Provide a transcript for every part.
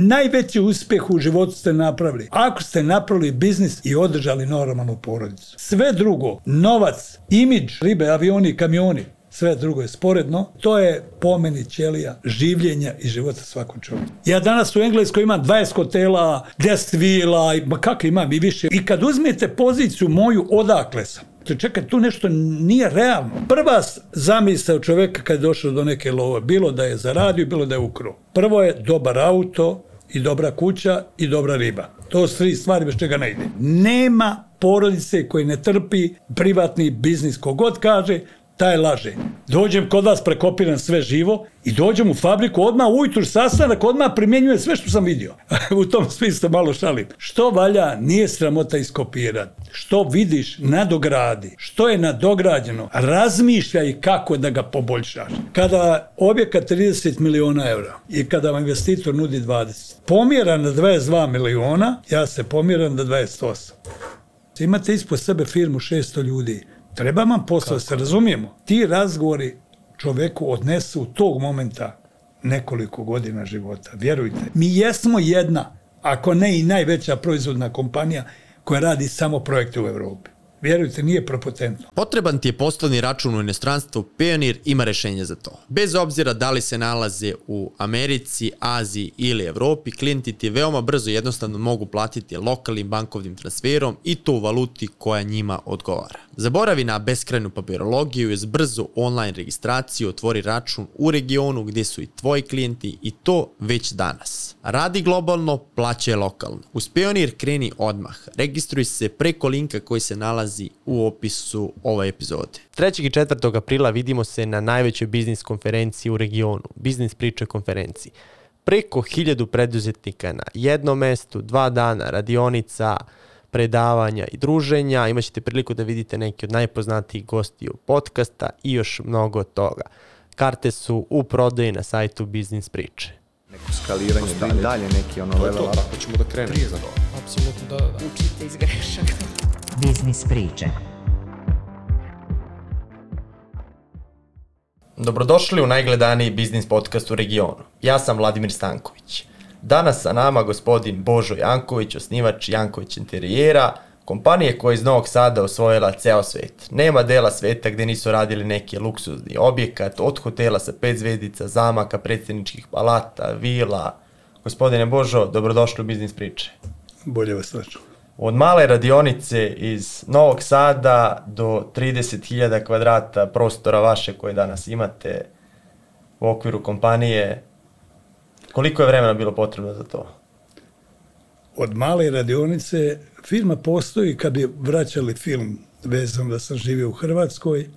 Najveći uspjeh u životu ste napravili. Ako ste napravili biznis i održali normalnu porodicu. Sve drugo, novac, imidž, ribe, avioni, kamioni, sve drugo je sporedno, to je po meni ćelija življenja i života svakog čovjeka. Ja danas u Engleskoj imam 20 hotela, 10 vila, ma kako imam i više. I kad uzmete poziciju moju, odakle sam? čekaj, tu nešto nije realno. Prva zamisao čoveka kad je došao do neke love, bilo da je zaradio, bilo da je ukro. Prvo je dobar auto i dobra kuća i dobra riba. To su tri stvari bez čega ne ide. Nema porodice koji ne trpi privatni biznis. Kogod kaže, taj laže. Dođem kod vas, prekopiram sve živo i dođem u fabriku, odmah ujutru sastanak, odmah primjenjuje sve što sam vidio. u tom smislu malo šalim. Što valja, nije sramota iskopirati. Što vidiš, nadogradi. Što je nadograđeno, razmišljaj kako da ga poboljšaš. Kada objekat 30 miliona eura i kada vam investitor nudi 20, pomjera na 22 miliona, ja se pomjeram na 28. Imate ispod sebe firmu 600 ljudi Treba vam posao, da se razumijemo. Ti razgovori čoveku odnesu tog momenta nekoliko godina života. Vjerujte. Mi jesmo jedna, ako ne i najveća proizvodna kompanija koja radi samo projekte u Evropi. Vjerujte, nije propotentno. Potreban ti je poslovni račun u inostranstvu, Pionir ima rešenje za to. Bez obzira da li se nalaze u Americi, Aziji ili Evropi, klijenti ti veoma brzo jednostavno mogu platiti lokalnim bankovnim transferom i to u valuti koja njima odgovara. Zaboravi na beskrajnu papirologiju i uz brzu online registraciju otvori račun u regionu gdje su i tvoji klijenti i to već danas. Radi globalno, plaćaj lokalno. Uz Pionir kreni odmah. Registruj se preko linka koji se nalazi u opisu ove epizode. 3. i 4. aprila vidimo se na najvećoj biznis konferenciji u regionu, Biznis priče konferenciji. Preko hiljadu preduzetnika na jednom mestu, dva dana, radionica, predavanja i druženja, imaćete priliku da vidite neki od najpoznatijih gostiju podcasta i još mnogo toga. Karte su u prodaji na sajtu Biznis Priče. Neko skaliranje, dalje, dalje neki ono level up. Tako ćemo da krenemo. Prije za to. Apsolutno, da, da. Učite iz grešaka. Biznis Priče. Dobrodošli u najgledaniji biznis podcast u regionu. Ja sam Vladimir Stanković. Danas sa nama gospodin Božo Janković, osnivač Janković Interijera, kompanije koja iz Novog Sada osvojila ceo svet. Nema dela sveta gde nisu radili neki luksuzni objekat, od hotela sa pet zvezdica, zamaka, predsjedničkih palata, vila. Gospodine Božo, dobrodošli u Biznis priče. Bolje vas naču. Od male radionice iz Novog Sada do 30.000 kvadrata prostora vaše koje danas imate u okviru kompanije, Koliko je vremena bilo potrebno za to? Od male radionice, firma postoji kad bi vraćali film vezano da sam živio u Hrvatskoj,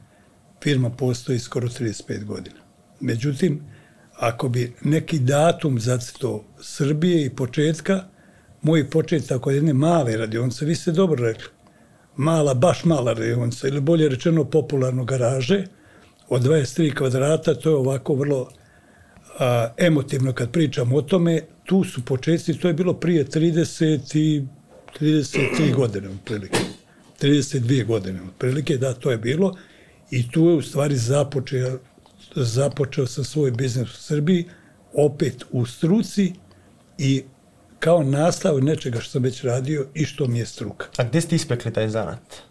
firma postoji skoro 35 godina. Međutim, ako bi neki datum zacito Srbije i početka, moj početak od jedne male radionice, vi ste dobro rekli, mala, baš mala radionica, ili bolje rečeno popularno garaže, od 23 kvadrata, to je ovako vrlo a, emotivno kad pričam o tome, tu su početci, to je bilo prije 30 i 33 godine otprilike. 32 godine otprilike, da, to je bilo. I tu je u stvari započeo, započeo sam svoj biznis u Srbiji, opet u struci i kao nastav nečega što sam već radio i što mi je struka. A gde ste ispekli taj zanat?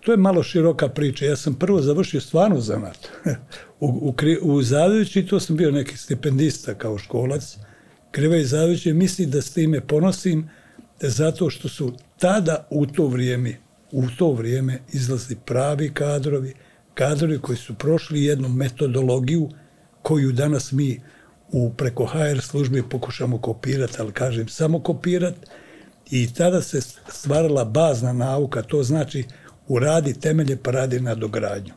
To je malo široka priča. Ja sam prvo završio stvarno zanat. u, u, u Zadovići to sam bio neki stipendista kao školac. Kriva i Zadovići misli da s time ponosim zato što su tada u to vrijeme u to vrijeme izlazili pravi kadrovi, kadrovi koji su prošli jednu metodologiju koju danas mi u preko HR službi pokušamo kopirati, ali kažem samo kopirati i tada se stvarala bazna nauka, to znači uradi temelje pa radi na dogradnju.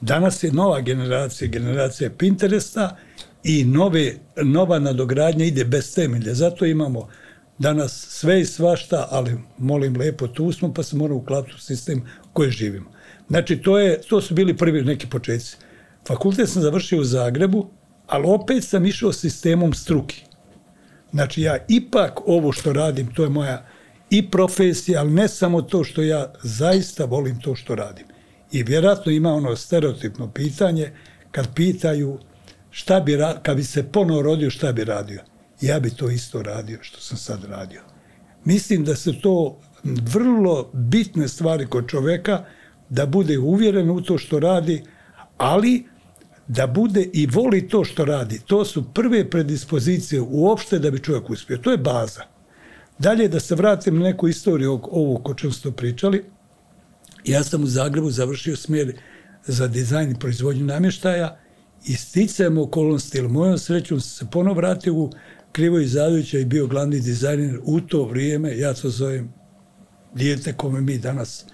Danas je nova generacija, generacija Pinteresta i nove, nova nadogradnja ide bez temelja. Zato imamo danas sve i svašta, ali molim lepo, tu smo pa se moramo uklapiti u sistem koji živimo. Znači, to, je, to su bili prvi neki početci. Fakultet sam završio u Zagrebu, ali opet sam išao sistemom struki. Znači, ja ipak ovo što radim, to je moja i profesija, ali ne samo to što ja zaista volim to što radim. I vjerojatno ima ono stereotipno pitanje kad pitaju šta bi, kad bi se ponovo rodio, šta bi radio. ja bi to isto radio što sam sad radio. Mislim da se to vrlo bitne stvari kod čoveka, da bude uvjeren u to što radi, ali da bude i voli to što radi. To su prve predispozicije uopšte da bi čovjek uspio. To je baza. Dalje, da se vratim na neku istoriju ovu ko čem ste pričali, ja sam u Zagrebu završio smjer za dizajn i proizvodnju namještaja i sticajem okolnosti, ili mojom srećom sam se ponovo vratio u Krivoj Zadovića i bio glavni dizajner u to vrijeme, ja to zovem dijete kome mi danas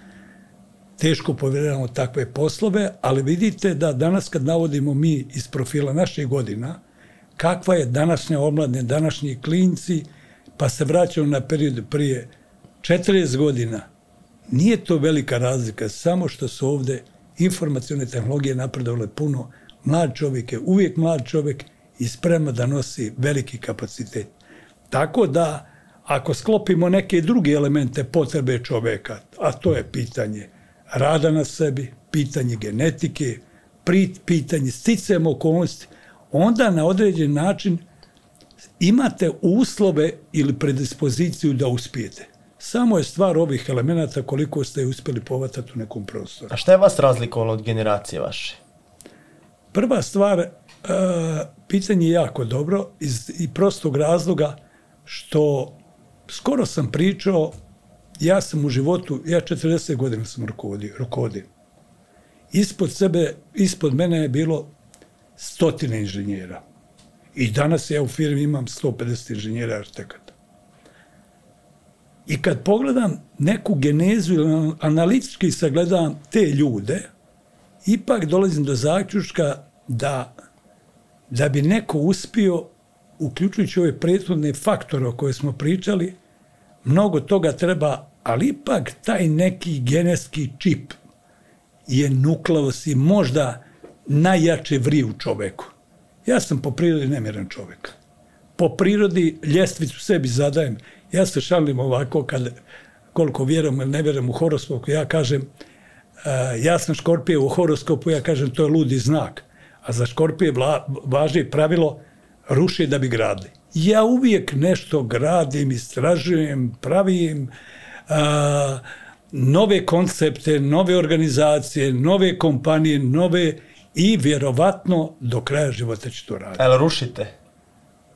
teško povjeravamo takve poslove, ali vidite da danas kad navodimo mi iz profila naših godina, kakva je današnja omladne, današnji klinci, pa se vraćamo na period prije 40 godina, nije to velika razlika, samo što su ovde informacione tehnologije napredovale puno, mlad čovjek je uvijek mlad čovjek i sprema da nosi veliki kapacitet. Tako da, ako sklopimo neke druge elemente potrebe čoveka, a to je pitanje rada na sebi, pitanje genetike, pitanje sticajem okolnosti, onda na određen način imate uslove ili predispoziciju da uspijete. Samo je stvar ovih elemenata koliko ste uspjeli povatati u nekom prostoru. A šta je vas razlikovalo od generacije vaše? Prva stvar, uh, pitanje je jako dobro iz i prostog razloga što skoro sam pričao, ja sam u životu, ja 40 godina sam rukovodio, rukovodim. Ispod sebe, ispod mene je bilo stotine inženjera. I danas ja u firmi imam 150 inženjera arhitekata. I kad pogledam neku genezu ili analitički sagledam te ljude, ipak dolazim do zaključka da, da bi neko uspio, uključujući ove prethodne faktore o koje smo pričali, mnogo toga treba, ali ipak taj neki genetski čip je nukleus i možda najjače vri u čoveku. Ja sam po prirodi nemiran čovek. Po prirodi ljestvicu sebi zadajem. Ja se šalim ovako kad koliko vjerujem ili ne vjerujem u horoskopu, ja kažem uh, ja sam škorpije u horoskopu, ja kažem to je ludi znak. A za škorpije vla, važi pravilo ruši da bi gradili. Ja uvijek nešto gradim, istražujem, pravim uh, nove koncepte, nove organizacije, nove kompanije, nove i vjerovatno do kraja života će to raditi. Ali rušite?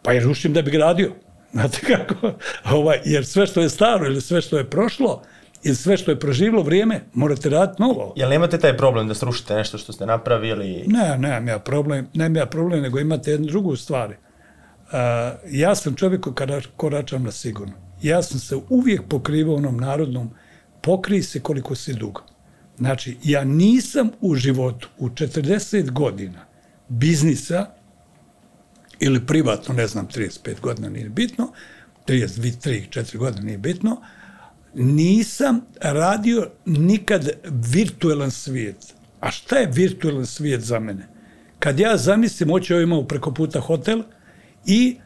Pa je rušim da bi gradio. Znate kako? Ovaj, jer sve što je staro ili sve što je prošlo ili sve što je proživlo vrijeme, morate raditi novo. Jel nemate taj problem da srušite nešto što ste napravili? Ne, nemam ja problem, nemam ja problem, nego imate jednu drugu stvar. Uh, ja sam čovjek kada koračam na sigurno. Ja sam se uvijek pokrivao onom narodnom pokrij se koliko si dugo. Znači, ja nisam u životu u 40 godina biznisa ili privatno, ne znam, 35 godina nije bitno, 32, 3, 4 godina nije bitno, nisam radio nikad virtualan svijet. A šta je virtualan svijet za mene? Kad ja zamislim, hoću ovo imao preko puta hotel i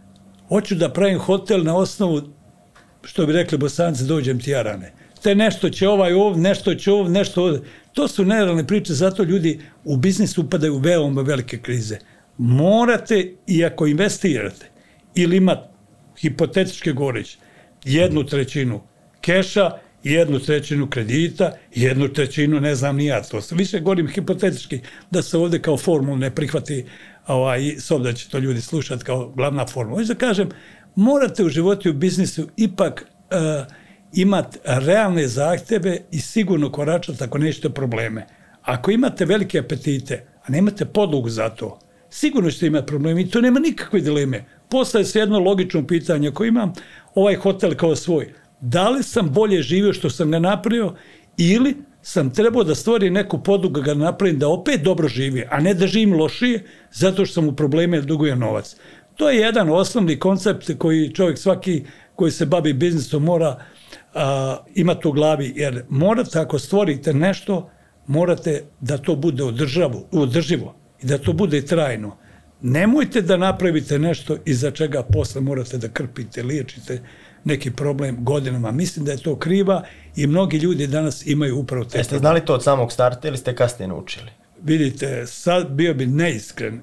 hoću da pravim hotel na osnovu, što bi rekli bosanci, dođem ti jarane te nešto će ovaj ov, nešto će ov, nešto ovde. To su nerealne priče, zato ljudi u biznisu upadaju u veoma velike krize. Morate, i ako investirate, ili imate, hipotetičke goreći, jednu trećinu keša, jednu trećinu kredita, jednu trećinu, ne znam ni ja to. Više govorim hipotetički, da se ovde kao formul ne prihvati, ovaj, s da će to ljudi slušati kao glavna formula. Hoću da kažem, morate u životu i u biznisu ipak uh, imati realne zahteve i sigurno koračati ako nećete probleme. Ako imate velike apetite, a nemate podlogu za to, sigurno ćete imati probleme i to nema nikakve dileme. Postaje se jedno logično pitanje, ako imam ovaj hotel kao svoj, da li sam bolje živio što sam ga napravio ili sam trebao da stvorim neku podlogu da ga napravim da opet dobro živi, a ne da živim lošije zato što sam u probleme ili dugujem novac. To je jedan osnovni koncept koji čovjek svaki koji se bavi biznisom mora imate u glavi, jer morate, ako stvorite nešto, morate da to bude održavo, održivo i da to bude trajno. Nemojte da napravite nešto iza čega posle morate da krpite, liječite neki problem godinama. Mislim da je to kriva i mnogi ljudi danas imaju upravo te... Jeste znali to od samog starta ili ste kasnije naučili? Vidite, sad bio bi neiskren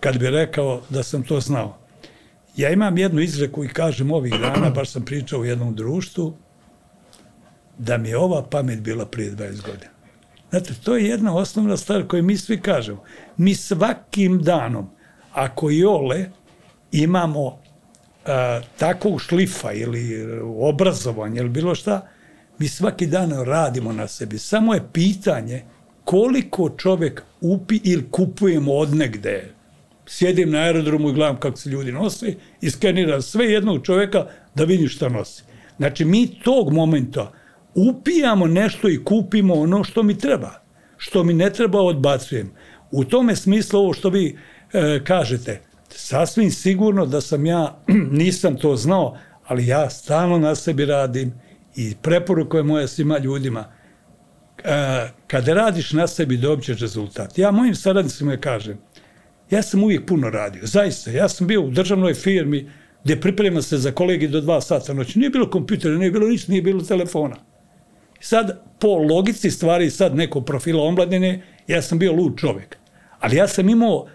kad bi rekao da sam to znao. Ja imam jednu izreku i kažem ovih dana, baš sam pričao u jednom društvu, da mi je ova pamet bila prije 20 godina. Znate, to je jedna osnovna stvar koju mi svi kažemo. Mi svakim danom, ako i ole, imamo a, takvog šlifa ili obrazovanja ili bilo šta, mi svaki dan radimo na sebi. Samo je pitanje koliko čovek upi ili kupujemo od negde. Sjedim na aerodromu i gledam kako se ljudi nose i skeniram sve jednog čoveka da vidim šta nosi. Znači, mi tog momenta upijamo nešto i kupimo ono što mi treba. Što mi ne treba, odbacujem. U tome smislu ovo što vi e, kažete, sasvim sigurno da sam ja, nisam to znao, ali ja stalno na sebi radim i preporuka je moja svima ljudima, e, kada radiš na sebi dobit rezultat. Ja mojim saradnicima kažem, ja sam uvijek puno radio, zaista. Ja sam bio u državnoj firmi gdje priprema se za kolegi do dva sata noći. Nije bilo kompjutera, nije bilo ništa, nije bilo telefona. Sad, po logici stvari, sad neko profila omladine, ja sam bio lud čovek. Ali ja sam imao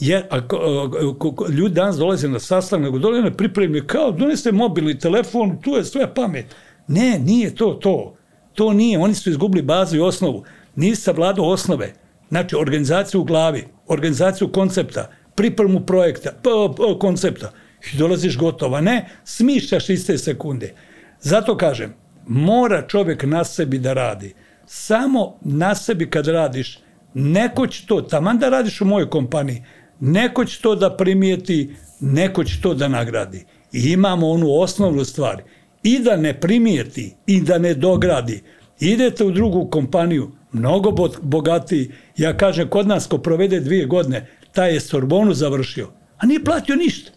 je, a, a, a, ljudi danas dolaze na sastanak, nego dolaze na pripremi, kao doneste mobilni telefon, tu je sve pamet. Ne, nije to to. To nije, oni su izgubili bazu i osnovu. Nisi savladao osnove. Znači, organizaciju u glavi, organizaciju koncepta, pripremu projekta, p, p, koncepta. I dolaziš gotova. Ne, smišćaš iste sekunde. Zato kažem, mora čovjek na sebi da radi. Samo na sebi kad radiš, neko će to, taman da radiš u mojoj kompaniji, neko će to da primijeti, neko će to da nagradi. I imamo onu osnovnu stvar. I da ne primijeti, i da ne dogradi. Idete u drugu kompaniju, mnogo bogatiji. Ja kažem, kod nas ko provede dvije godine, taj je Sorbonu završio, a nije platio ništa.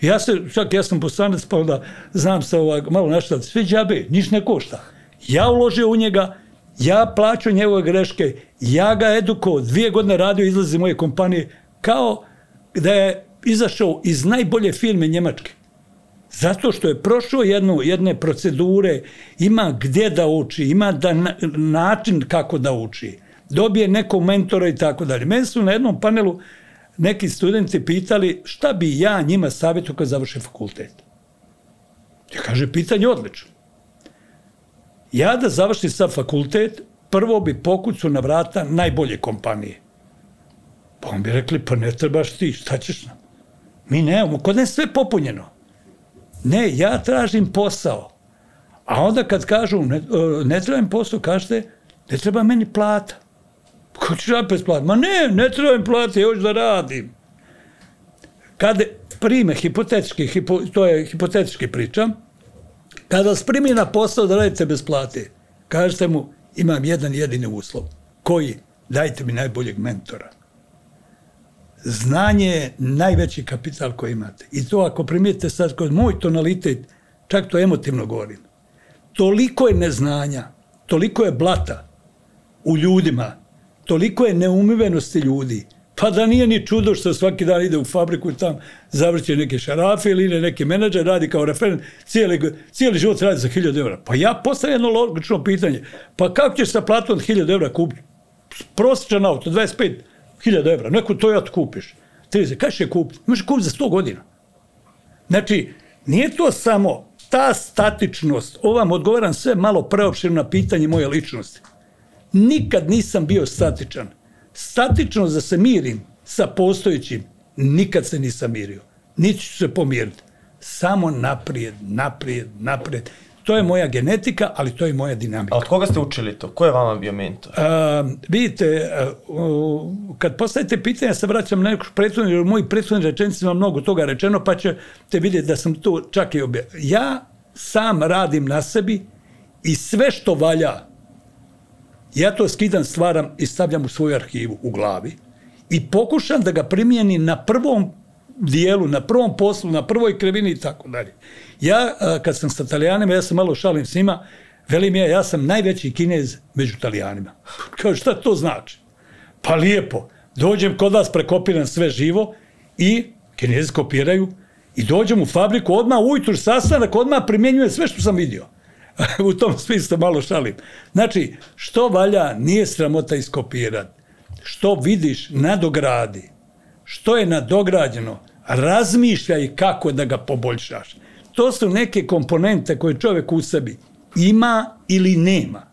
Ja se, čak ja sam poslanec, pa onda znam se ovak, malo nešto, sve džabe, niš ne košta. Ja uložio u njega, ja plaću njegove greške, ja ga edukovao, dvije godine radio, izlazi moje kompanije, kao da je izašao iz najbolje firme Njemačke. Zato što je prošao jednu, jedne procedure, ima gdje da uči, ima da, način kako da uči, dobije nekog mentora i tako dalje. Meni su na jednom panelu neki studenti pitali šta bi ja njima savjetu kad završe fakultet. Ja kaže, pitanje odlično. Ja da završim sa fakultet, prvo bi pokucu na vrata najbolje kompanije. Pa on bi rekli, pa ne trebaš ti, šta ćeš nam? Mi nemamo, kod ne sve popunjeno. Ne, ja tražim posao. A onda kad kažu, ne, ne trebam posao, kažete, ne treba meni plata. Ko ćeš opet platiti? Ma ne, ne trebam platiti, još da radim. Kada prime hipotetički, hipo, to je hipotetički pričam, kada vas primi na posao da radite bez plate, kažete mu, imam jedan jedini uslov. Koji? Dajte mi najboljeg mentora. Znanje je najveći kapital koji imate. I to ako primijete sad kod moj tonalitet, čak to emotivno govorim, toliko je neznanja, toliko je blata u ljudima, toliko je neumivenosti ljudi, pa da nije ni čudo što svaki dan ide u fabriku i tam zavrće neke šarafe ili neki menadžer, radi kao referent, cijeli, cijeli život radi za 1000 evra. Pa ja postavljam jedno logično pitanje, pa kako ćeš sa platom od 1000 evra kupiti? Prosječan auto, 25.000 evra, neku Toyota kupiš. 30, kada će kupiti? Možeš kupiti za 100 godina. Znači, nije to samo ta statičnost, ovam odgovaram sve malo preopširno na pitanje moje ličnosti nikad nisam bio statičan. Statično da se mirim sa postojećim, nikad se nisam mirio. Niti ću se pomiriti. Samo naprijed, naprijed, naprijed. To je moja genetika, ali to je moja dinamika. A od koga ste učili to? Ko je vama bio mentor? A, vidite, uh, kad postavite pitanje, ja se vraćam na neku prethodnu, jer u mojih prethodnih rečenicima mnogo toga rečeno, pa ćete vidjeti da sam to čak i objavio. Ja sam radim na sebi i sve što valja, Ja to skidam, stvaram i stavljam u svoju arhivu u glavi i pokušam da ga primijenim na prvom dijelu, na prvom poslu, na prvoj krivini i tako dalje. Ja, kad sam sa italijanima, ja sam malo šalim s njima, velim ja, ja sam najveći kinez među italijanima. Kao šta to znači? Pa lijepo, dođem kod vas, prekopiram sve živo i kinezi kopiraju i dođem u fabriku, odmah ujutru sastanak, odmah primjenjuje sve što sam vidio. U tom smislu malo šalim. Znači, što valja, nije sramota iskopirati. Što vidiš, nadogradi. Što je nadograđeno, razmišljaj kako da ga poboljšaš. To su neke komponente koje čovjek u sebi ima ili nema.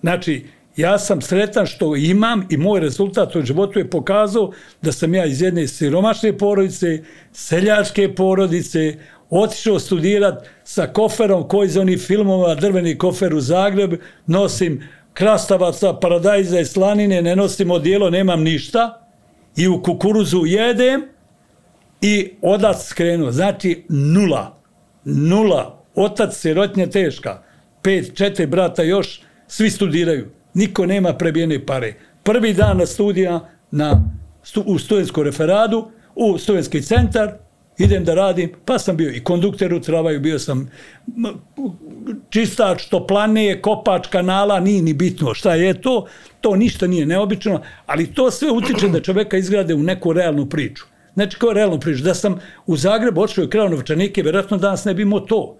Znači, ja sam sretan što imam i moj rezultat u životu je pokazao da sam ja iz jedne siromašne porodice, seljačke porodice, otišao studirat sa koferom koji iz onih filmova, drveni kofer u Zagreb, nosim krastavaca, paradajza i slanine, ne nosim odijelo, nemam ništa i u kukuruzu jedem i odac skrenuo. Znači nula. Nula. Otac sirotnje teška. Pet, četiri brata još, svi studiraju. Niko nema prebijene pare. Prvi dan na studija na, u studentskom referadu, u studentski centar, idem da radim, pa sam bio i kondukter u travaju, bio sam čistač toplanije, kopač kanala, nije ni bitno šta je to, to ništa nije neobično, ali to sve utiče da čoveka izgrade u neku realnu priču. Znači, kao realnu priču, da sam u Zagrebu odšao i krao novčanike, vjerojatno danas ne bi imao to.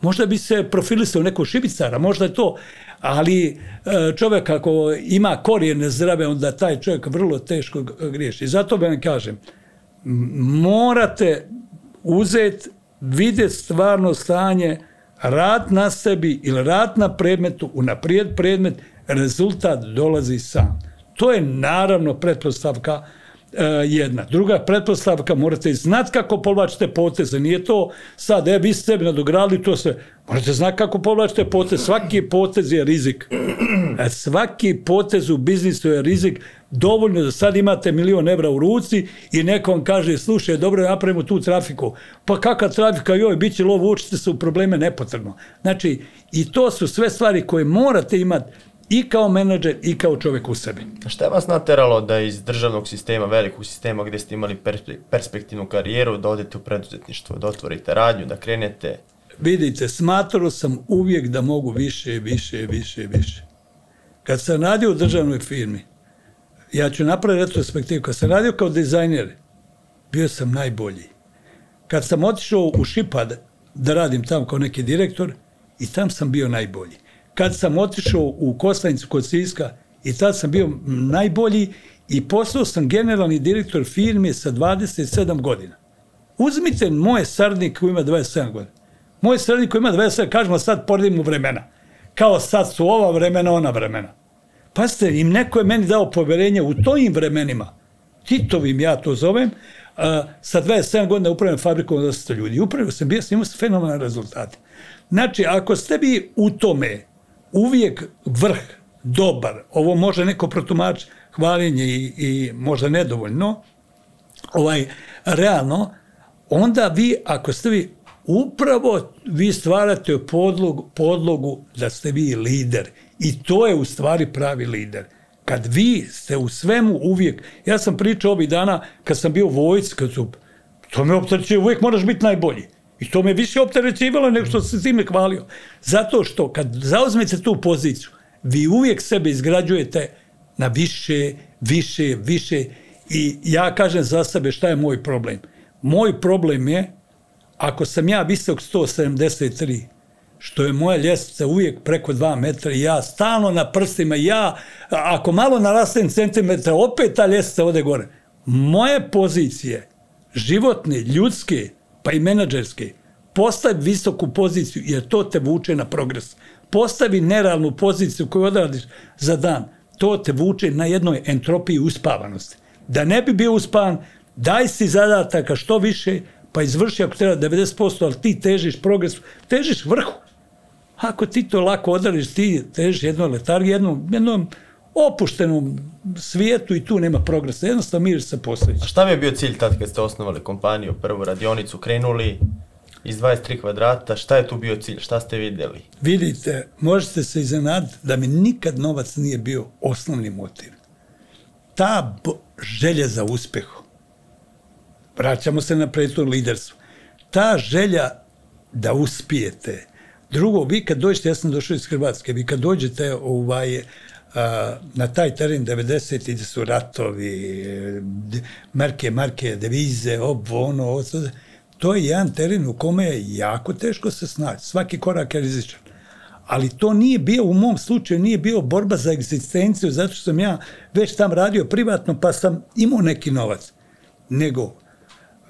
Možda bi se profilisao neko šibicara, možda je to, ali e, čovjek ako ima korijene zdrave, onda taj čovjek vrlo teško griješi. Zato vam kažem, morate uzeti, vidjeti stvarno stanje, rad na sebi ili rad na predmetu, unaprijed predmet, rezultat dolazi sam. To je naravno pretpostavka e, jedna. Druga pretpostavka, morate znati kako povlačite poteze. Nije to sad, e, vi ste nadogradili to sve. Morate znati kako povlačite potez. Svaki potez je rizik. E, svaki potez u biznisu je rizik. Dovoljno da sad imate milion evra u ruci i neko vam kaže, slušaj, dobro, napravimo tu trafiku. Pa kakva trafika, joj, bit će lov, učite se u probleme nepotrebno. Znači, i to su sve stvari koje morate imati i kao menadžer i kao čovjek u sebi. Šta je vas nateralo da iz državnog sistema, velikog sistema gdje ste imali perspektivnu karijeru, da odete u preduzetništvo, da otvorite radnju, da krenete? Vidite, smatrao sam uvijek da mogu više, više, više, više. Kad sam radio u državnoj firmi, ja ću napraviti retrospektivu, kad sam radio kao dizajner, bio sam najbolji. Kad sam otišao u Šipad da radim tamo kao neki direktor, i tam sam bio najbolji kad sam otišao u Kostanicu kod Siska i tad sam bio najbolji i postao sam generalni direktor firme sa 27 godina. Uzmite moje sardnik koji ima 27 godina. Moj sardnik koji ima 27, kažemo sad poredimo vremena. Kao sad su ova vremena, ona vremena. Pazite, im neko je meni dao poverenje u tojim vremenima. Titovim ja to zovem, a, sa 27 godina upravljam fabrikom od 800 ljudi. Upravio sam, bio sam imao fenomenalne rezultate. Znači, ako ste vi u tome uvijek vrh, dobar, ovo može neko protumač hvalenje i, i možda nedovoljno, ovaj, realno, onda vi, ako ste vi upravo vi stvarate podlogu, podlogu da ste vi lider. I to je u stvari pravi lider. Kad vi ste u svemu uvijek, ja sam pričao ovih dana kad sam bio u vojci, kad su, to me opterećuje, uvijek moraš biti najbolji. I to me više opterećivalo nego što se time hvalio. Zato što kad zauzmete tu poziciju, vi uvijek sebe izgrađujete na više, više, više i ja kažem za sebe šta je moj problem. Moj problem je ako sam ja visok 173, što je moja ljestvica uvijek preko 2 metra i ja stalno na prstima, ja ako malo narastem centimetra, opet ta ljestvica ode gore. Moje pozicije, životne, ljudske, pa i menadžerske, postavi visoku poziciju jer to te vuče na progres. Postavi nerealnu poziciju koju odradiš za dan, to te vuče na jednoj entropiji uspavanosti. Da ne bi bio uspavan, daj si zadataka što više, pa izvrši ako treba 90%, ali ti težiš progresu, težiš vrhu. Ako ti to lako odradiš, ti težiš jednoj letargiji, jednom, jednom opuštenom svijetu i tu nema progresa. Jednostavno miriš se posljedići. A šta bi je bio cilj tad kad ste osnovali kompaniju, prvu radionicu, krenuli, iz 23 kvadrata, šta je tu bio cilj, šta ste vidjeli? Vidite, možete se iznenaditi da mi nikad novac nije bio osnovni motiv. Ta želja za uspehom, vraćamo se na prethodno liderstvo, ta želja da uspijete, drugo, vi kad dođete, ja sam došao iz Hrvatske, vi kad dođete ovaj, na taj teren 90. gdje su ratovi, marke, marke, devize, ovo, ono, ovo, to je jedan teren u kome je jako teško se snaći. Svaki korak je rizičan. Ali to nije bio, u mom slučaju, nije bio borba za egzistenciju, zato što sam ja već tam radio privatno, pa sam imao neki novac. Nego,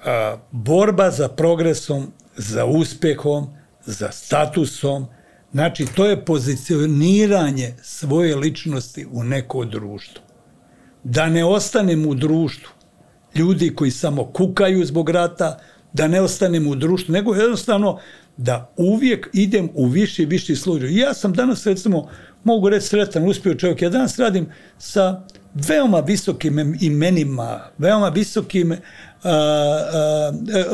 a, borba za progresom, za uspehom, za statusom, znači to je pozicioniranje svoje ličnosti u neko društvo. Da ne ostanem u društvu ljudi koji samo kukaju zbog rata, da ne ostanem u društvu, nego jednostavno da uvijek idem u viši i viši slučaj. Ja sam danas, recimo, mogu reći sretan, uspio čovjek. Ja danas radim sa veoma visokim imenima, veoma visokim,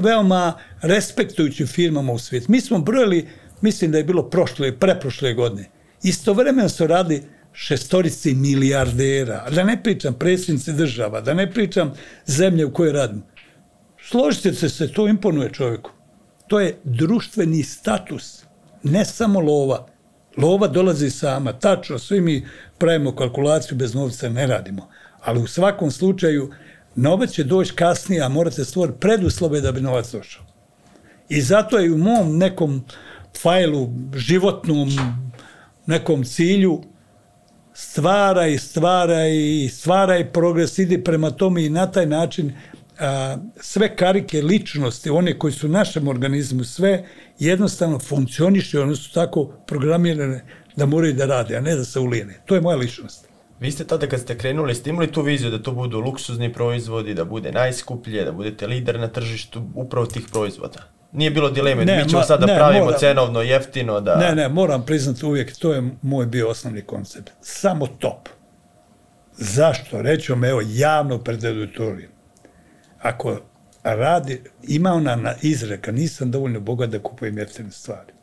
veoma respektujućim firmama u svijetu. Mi smo brojili, mislim da je bilo prošle, preprošle godine. Istovremeno su radili šestorici milijardera, da ne pričam predsjednici država, da ne pričam zemlje u kojoj radim. Složite se se, to imponuje čovjeku. To je društveni status, ne samo lova. Lova dolazi sama, tačno, svi mi pravimo kalkulaciju, bez novca ne radimo. Ali u svakom slučaju, novac će doći kasnije, a morate stvoriti preduslove da bi novac došao. I zato je u mom nekom fajlu, životnom nekom cilju, stvaraj, stvaraj, stvaraj progres, idi prema tome i na taj način a, sve karike ličnosti, one koji su u našem organizmu, sve jednostavno funkcioniše, one su tako programirane da moraju da rade, a ne da se ulijene. To je moja ličnost. Vi ste tada kad ste krenuli, ste imali tu viziju da to budu luksuzni proizvodi, da bude najskuplje, da budete lider na tržištu upravo tih proizvoda? Nije bilo dileme, ne, mi ćemo sad da pravimo moram, cenovno, jeftino, da... Ne, ne, moram priznati uvijek, to je moj bio osnovni koncept. Samo top. Zašto? Reću vam, evo, javno pred auditorijom ako radi, ima ona na izreka, nisam dovoljno bogat da kupujem jeftine stvari.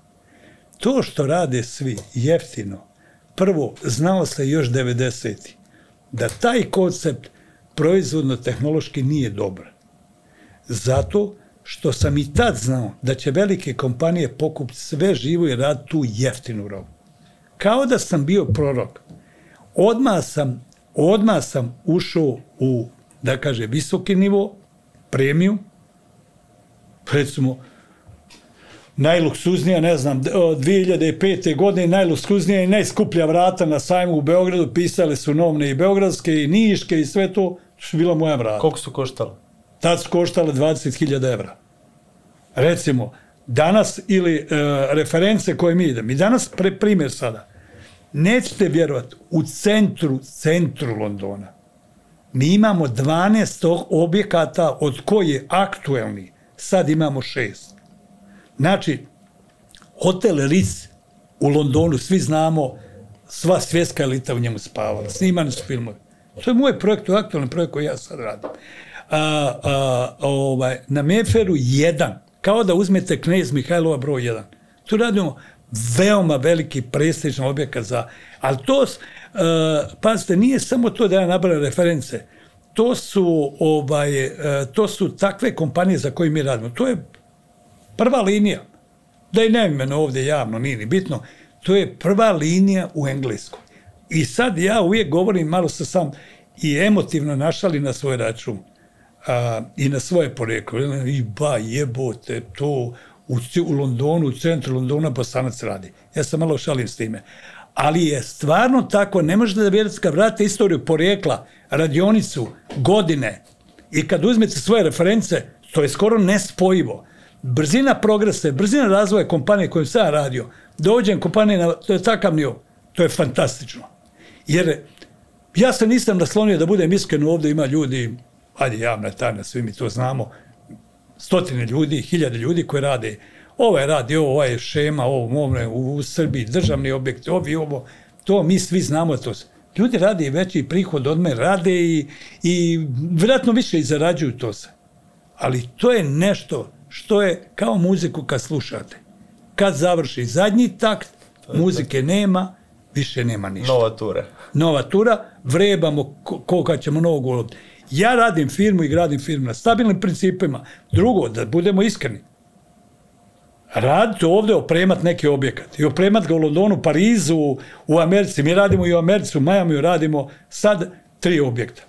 To što rade svi jeftino, prvo, znalo se još 90. da taj koncept proizvodno-tehnološki nije dobar. Zato što sam i tad znao da će velike kompanije pokupiti sve živo i rad tu jeftinu robu. Kao da sam bio prorok. Odmah sam, odmah sam ušao u, da kaže, visoki nivo, premiju, recimo, najluksuznija, ne znam, 2005. godine najluksuznija i najskuplja vrata na sajmu u Beogradu, pisale su novne i beogradske i niške i sve to, su bila moja vrata. Koliko su koštale? Tad su koštale 20.000 evra. Recimo, danas ili e, reference koje mi idemo, i danas pre, primjer sada, nećete vjerovati, u centru, centru Londona, mi imamo 12 objekata od koje aktuelni sad imamo šest. Znači, hotel Ritz u Londonu, svi znamo, sva svjetska elita u njemu spavala, snimani su filmovi. To je moj projekt, to je aktualni projekt koji ja sad radim. A, a, ovaj, na Meferu jedan, kao da uzmete knez Mihajlova broj jedan. Tu radimo veoma veliki prestižan objekat za, ali to, Uh, pazite, nije samo to da ja nabrajam reference, to su, ovaj, uh, to su takve kompanije za koje mi radimo. To je prva linija, da i ne imeno ovde javno, nije ni bitno, to je prva linija u Engleskoj. I sad ja uvijek govorim, malo se sam i emotivno našali na svoj račun a, i na svoje poreklo. I ba, jebote, to u, u Londonu, u centru Londona Bosanac radi. Ja sam malo šalim s time ali je stvarno tako, ne možete da vjerujete kad vrate istoriju porijekla, radionicu, godine i kad uzmete svoje reference, to je skoro nespojivo. Brzina progresa, brzina razvoja kompanije koju sam radio, dođem kompanije na to je takav nivo, to je fantastično. Jer ja se nisam naslonio da budem iskren, ovde ima ljudi, ajde javna tajna, svi mi to znamo, stotine ljudi, hiljade ljudi koji rade ovaj radi ovo, ovaj šema, ovo, ovo u, u Srbiji, državni objekti, ovi, ovo, to mi svi znamo to. Ljudi rade i veći prihod od mene, rade i, i vjerojatno više i zarađuju to se. Ali to je nešto što je kao muziku kad slušate. Kad završi zadnji takt, muzike nema, više nema ništa. Nova tura. Nova tura, vrebamo koliko ćemo novog uloviti. Ja radim firmu i gradim firmu na stabilnim principima. Drugo, da budemo iskreni, raditi ovde, opremat neki objekat i opremat ga u Londonu, Parizu, u Americi. Mi radimo i u Americi, u Majamiju radimo sad tri objekta.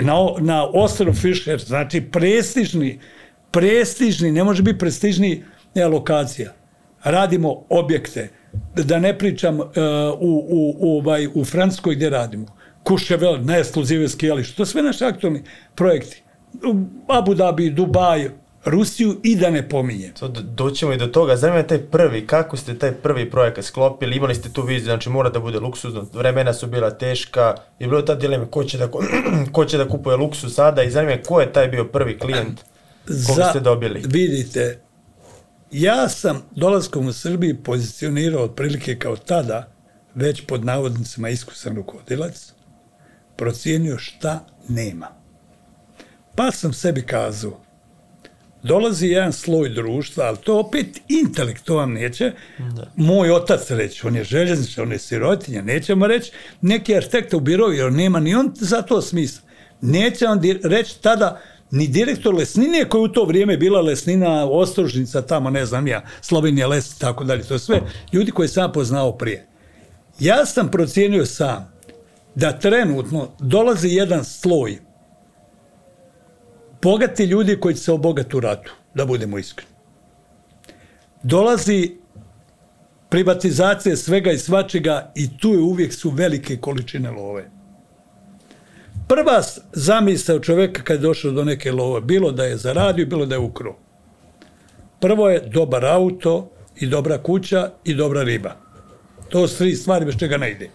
Na, na ostrovu Fisher, znači prestižni, prestižni, ne može biti prestižni ne, lokacija. Radimo objekte, da ne pričam uh, u, u, u, ovaj, u Francuskoj gde radimo. Kuševel, najekskluzive skijalište, to sve naši aktualni projekti. Abu Dhabi, Dubaj, Rusiju i da ne pominjem. To do- doćemo i do toga. Zanima taj prvi, kako ste taj prvi projekat sklopili, imali ste tu viziju, znači mora da bude luksuzno, vremena su bila teška, je bilo ta dilema ko će da, ko, će da kupuje luksuz sada i zanima me ko je taj bio prvi klijent koga ste dobili? Vidite, ja sam dolaskom u Srbiji pozicionirao otprilike kao tada, već pod navodnicima iskusan rukovodilac, procijenio šta nema. Pa sam sebi kazao, dolazi jedan sloj društva, ali to opet intelektualno neće. Moj otac reći, on je željezničar, on je sirotinja, nećemo reći neki arhitekta u birovu, jer nema ni on za to smisla. Neće on reći tada ni direktor Lesnine koji u to vrijeme bila Lesnina, Ostrožnica, tamo ne znam ja, Slovenija, Les i tako dalje. To sve ljudi koje sam poznao prije. Ja sam procijenio sam da trenutno dolazi jedan sloj bogati ljudi koji će se obogati u ratu, da budemo iskreni. Dolazi privatizacija svega i svačega i tu je uvijek su velike količine love. Prva zamisao čoveka kad je došao do neke love, bilo da je zaradio, bilo da je ukro. Prvo je dobar auto i dobra kuća i dobra riba. To su tri stvari bez čega ne ide.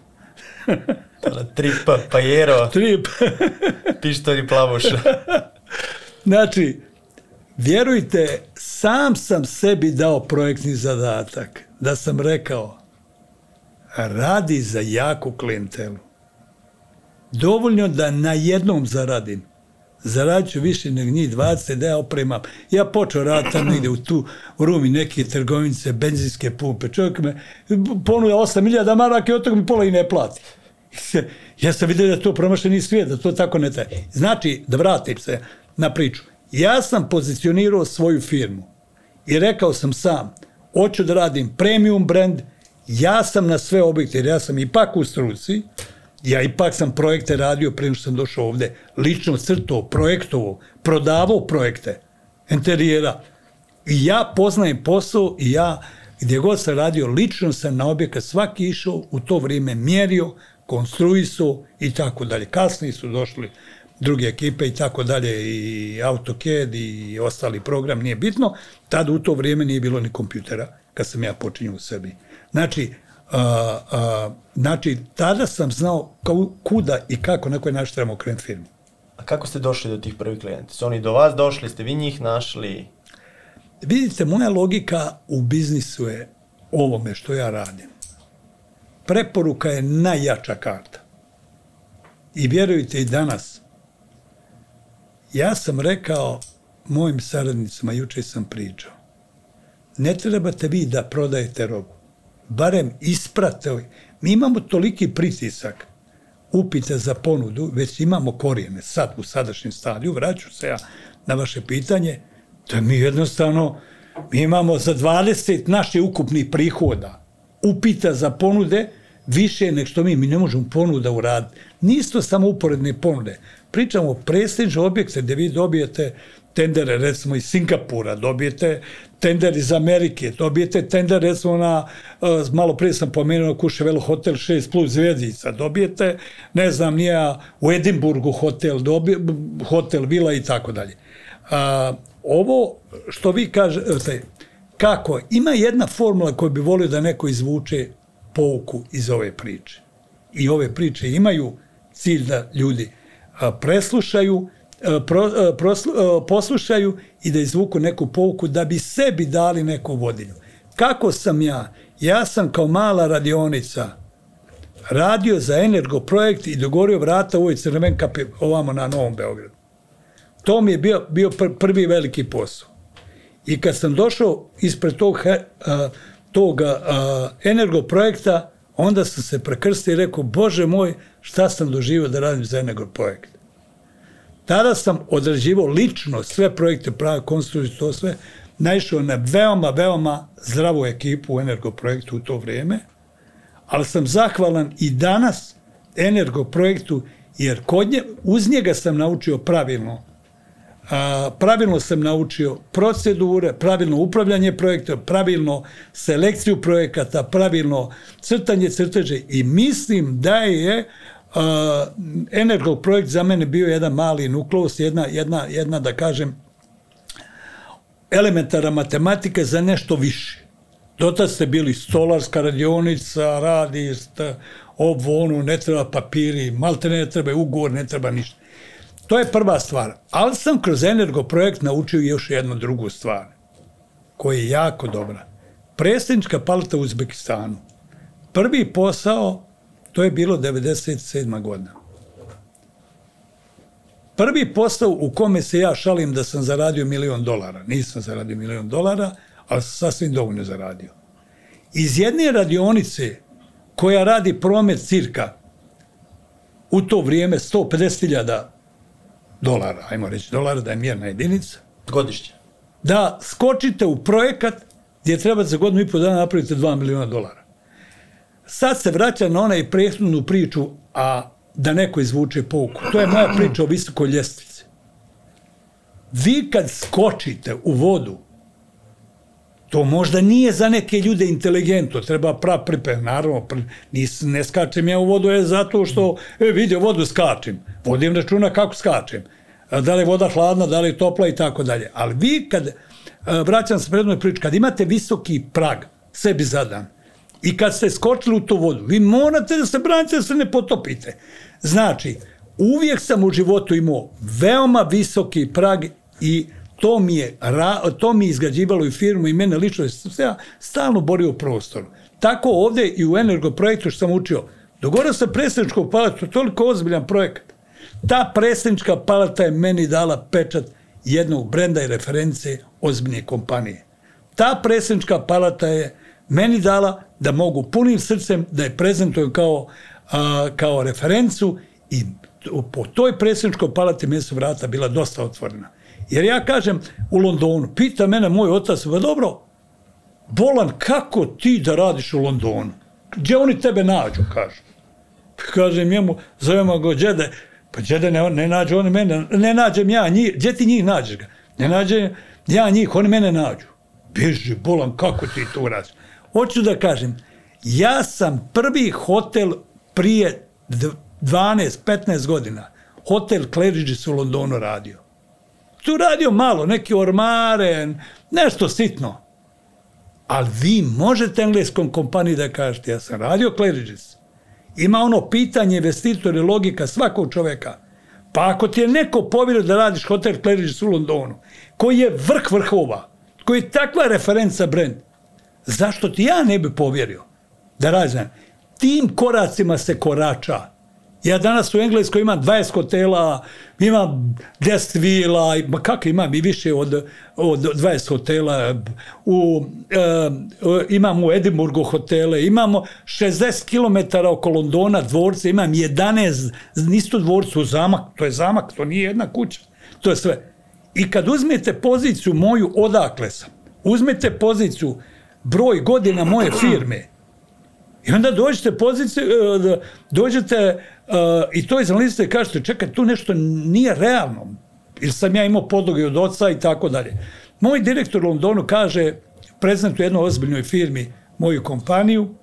Tri pa, pajero, Tri, pištolj i plavuša. Znači, vjerujte, sam sam sebi dao projektni zadatak da sam rekao radi za jaku klijentelu. Dovoljno da na jednom zaradim. Zaradit više nego njih 20 da ja opremam. Ja počeo raditi tamo negdje u tu u Rumi neke trgovinice, benzinske pumpe. Čovjek me ponuja 8000 maraka i od toga mi pola i ne plati. Ja sam vidio da to promašeni svijet, da to tako ne traje. Znači, da vratim se na priču. Ja sam pozicionirao svoju firmu i rekao sam sam, hoću da radim premium brand, ja sam na sve objekte, jer ja sam ipak u struci, ja ipak sam projekte radio prije što sam došao ovde, lično crto, projektovo, prodavao projekte, interijera. I ja poznajem posao i ja gdje god sam radio, lično sam na objekat svaki išao, u to vrijeme mjerio, konstruisao i tako dalje. Kasnije su došli druge ekipe i tako dalje, i AutoCAD i ostali program, nije bitno. Tada u to vrijeme nije bilo ni kompjutera, kad sam ja počinio u sebi. Znači, a, a, znači, tada sam znao kao, kuda i kako na koji način trebamo krenuti firmu. A kako ste došli do tih prvih klijenta? Su oni do vas došli, ste vi njih našli? Vidite, moja logika u biznisu je ovome što ja radim. Preporuka je najjača karta. I vjerujte i danas, ja sam rekao mojim saradnicima, juče sam pričao, ne trebate vi da prodajete robu. Barem isprate. Mi imamo toliki pritisak upite za ponudu, već imamo korijene sad u sadašnjem stadiju, vraću se ja na vaše pitanje, da mi jednostavno, mi imamo za 20 naše ukupnih prihoda upita za ponude više nek što mi, mi ne možemo ponuda uraditi. Nisto samo uporedne ponude. Pričamo o prestižne objekte gdje vi dobijete tendere recimo iz Singapura, dobijete tender iz Amerike, dobijete tender recimo na, uh, malo prije sam pomenuo Kuševel hotel 6 plus zvezdica, dobijete, ne znam, nije u Edimburgu hotel, dobije, hotel, vila i tako dalje. Ovo što vi kažete, kako, ima jedna formula koju bi volio da neko izvuče pouku iz ove priče. I ove priče imaju cilj da ljudi preslušaju, pro, proslu, poslušaju i da izvuku neku pouku da bi sebi dali neku vodilju. Kako sam ja? Ja sam kao mala radionica radio za Energoprojekt i dogorio vrata u ovoj Crvenkapi ovamo na Novom Beogradu. To mi je bio, bio pr prvi veliki posao. I kad sam došao ispred tog, a, tog a, Energoprojekta, onda sam se prekrstio i rekao, Bože moj, šta sam doživio da radim za Energoprojekt. Tada sam odrađivao lično sve projekte, prave konstrukcije, to sve, naišao na veoma, veoma zdravu ekipu u Energoprojektu u to vrijeme, ali sam zahvalan i danas Energoprojektu, jer kod nje, uz njega sam naučio pravilno a, pravilno sam naučio procedure, pravilno upravljanje projekta, pravilno selekciju projekata, pravilno crtanje crteže i mislim da je Uh, Energo projekt za mene bio jedan mali nukleus, jedna, jedna, jedna da kažem, elementara matematika za nešto više. Dotad ste bili stolarska radionica, radi, ovo, ono, ne treba papiri, malte ne treba ugovor, ne treba ništa. To je prva stvar. Ali sam kroz Energo projekt naučio još jednu drugu stvar, koja je jako dobra. Predsjednička palata u Uzbekistanu. Prvi posao, to je bilo 97. godina. Prvi posao u kome se ja šalim da sam zaradio milion dolara. Nisam zaradio milion dolara, ali sasvim dovoljno zaradio. Iz jedne radionice koja radi promet cirka u to vrijeme 150.000 dolara, ajmo reći dolara da je mjerna jedinica, Godišnje. da skočite u projekat gdje treba za godinu i pol dana napravite 2 miliona dolara. Sad se vraća na onaj prethodnu priču, a da neko izvuče pouku. To je moja priča o visokoj ljestvici. Vi kad skočite u vodu, to možda nije za neke ljude inteligentno, treba pra priprem, naravno, pr, nis, ne skačem ja u vodu je zato što, e, vidi, u vodu skačem, vodim računa kako skačem, da li je voda hladna, da li je topla i tako dalje. Ali vi kad, e, vraćam se prednoj priči, kad imate visoki prag, sebi zadan, i kad ste skočili u tu vodu, vi morate da se branite da se ne potopite. Znači, uvijek sam u životu imao veoma visoki prag i to mi je, to mi je izgrađivalo i firmu i mene lično, se stalno borio u prostoru. Tako ovde i u Energo projektu što sam učio, dogovorio sam to je toliko ozbiljan projekat. Ta predsjednička palata je meni dala pečat jednog brenda i reference ozbiljne kompanije. Ta predsjednička palata je meni dala da mogu punim srcem da je prezentujem kao, a, kao referencu i po toj predsjedničkoj palati meni vrata bila dosta otvorena. Jer ja kažem u Londonu, pita mene moj otac, ba dobro, Bolan, kako ti da radiš u Londonu? Gdje oni tebe nađu, kažu. Kažem njemu, zovemo go džede, pa džede ne, ne nađu oni mene, ne nađem ja njih, gdje ti njih nađeš ga? Ne nađem ja njih, oni mene nađu. Beži, Bolan, kako ti to radiš? Hoću da kažem, ja sam prvi hotel prije 12-15 godina, hotel Claridge's u Londonu radio. Tu radio malo, neki ormare, nešto sitno. Ali vi možete engleskom kompaniji da kažete, ja sam radio Claridge's. Ima ono pitanje investitor i logika svakog čoveka. Pa ako ti je neko povjerio da radiš hotel Claridge's u Londonu, koji je vrh vrhova, koji je takva referenca brand, zašto ti ja ne bi povjerio da radim? Tim koracima se korača. Ja danas u Engleskoj imam 20 hotela, imam 10 vila, ma kako imam i više od, od 20 hotela. U, e, imam u Edimburgu hotele, imamo 60 km oko Londona dvorce, imam 11, nisu dvorcu zamak, to je zamak, to nije jedna kuća, to je sve. I kad uzmete poziciju moju, odakle sam, uzmete poziciju, broj godina moje firme, I onda dođete pozicije, dođete uh, i to izanalizite i kažete, čekaj, tu nešto nije realno. Ili sam ja imao podloge od oca i tako dalje. Moj direktor u Londonu kaže, prezentuje jednoj ozbiljnoj firmi moju kompaniju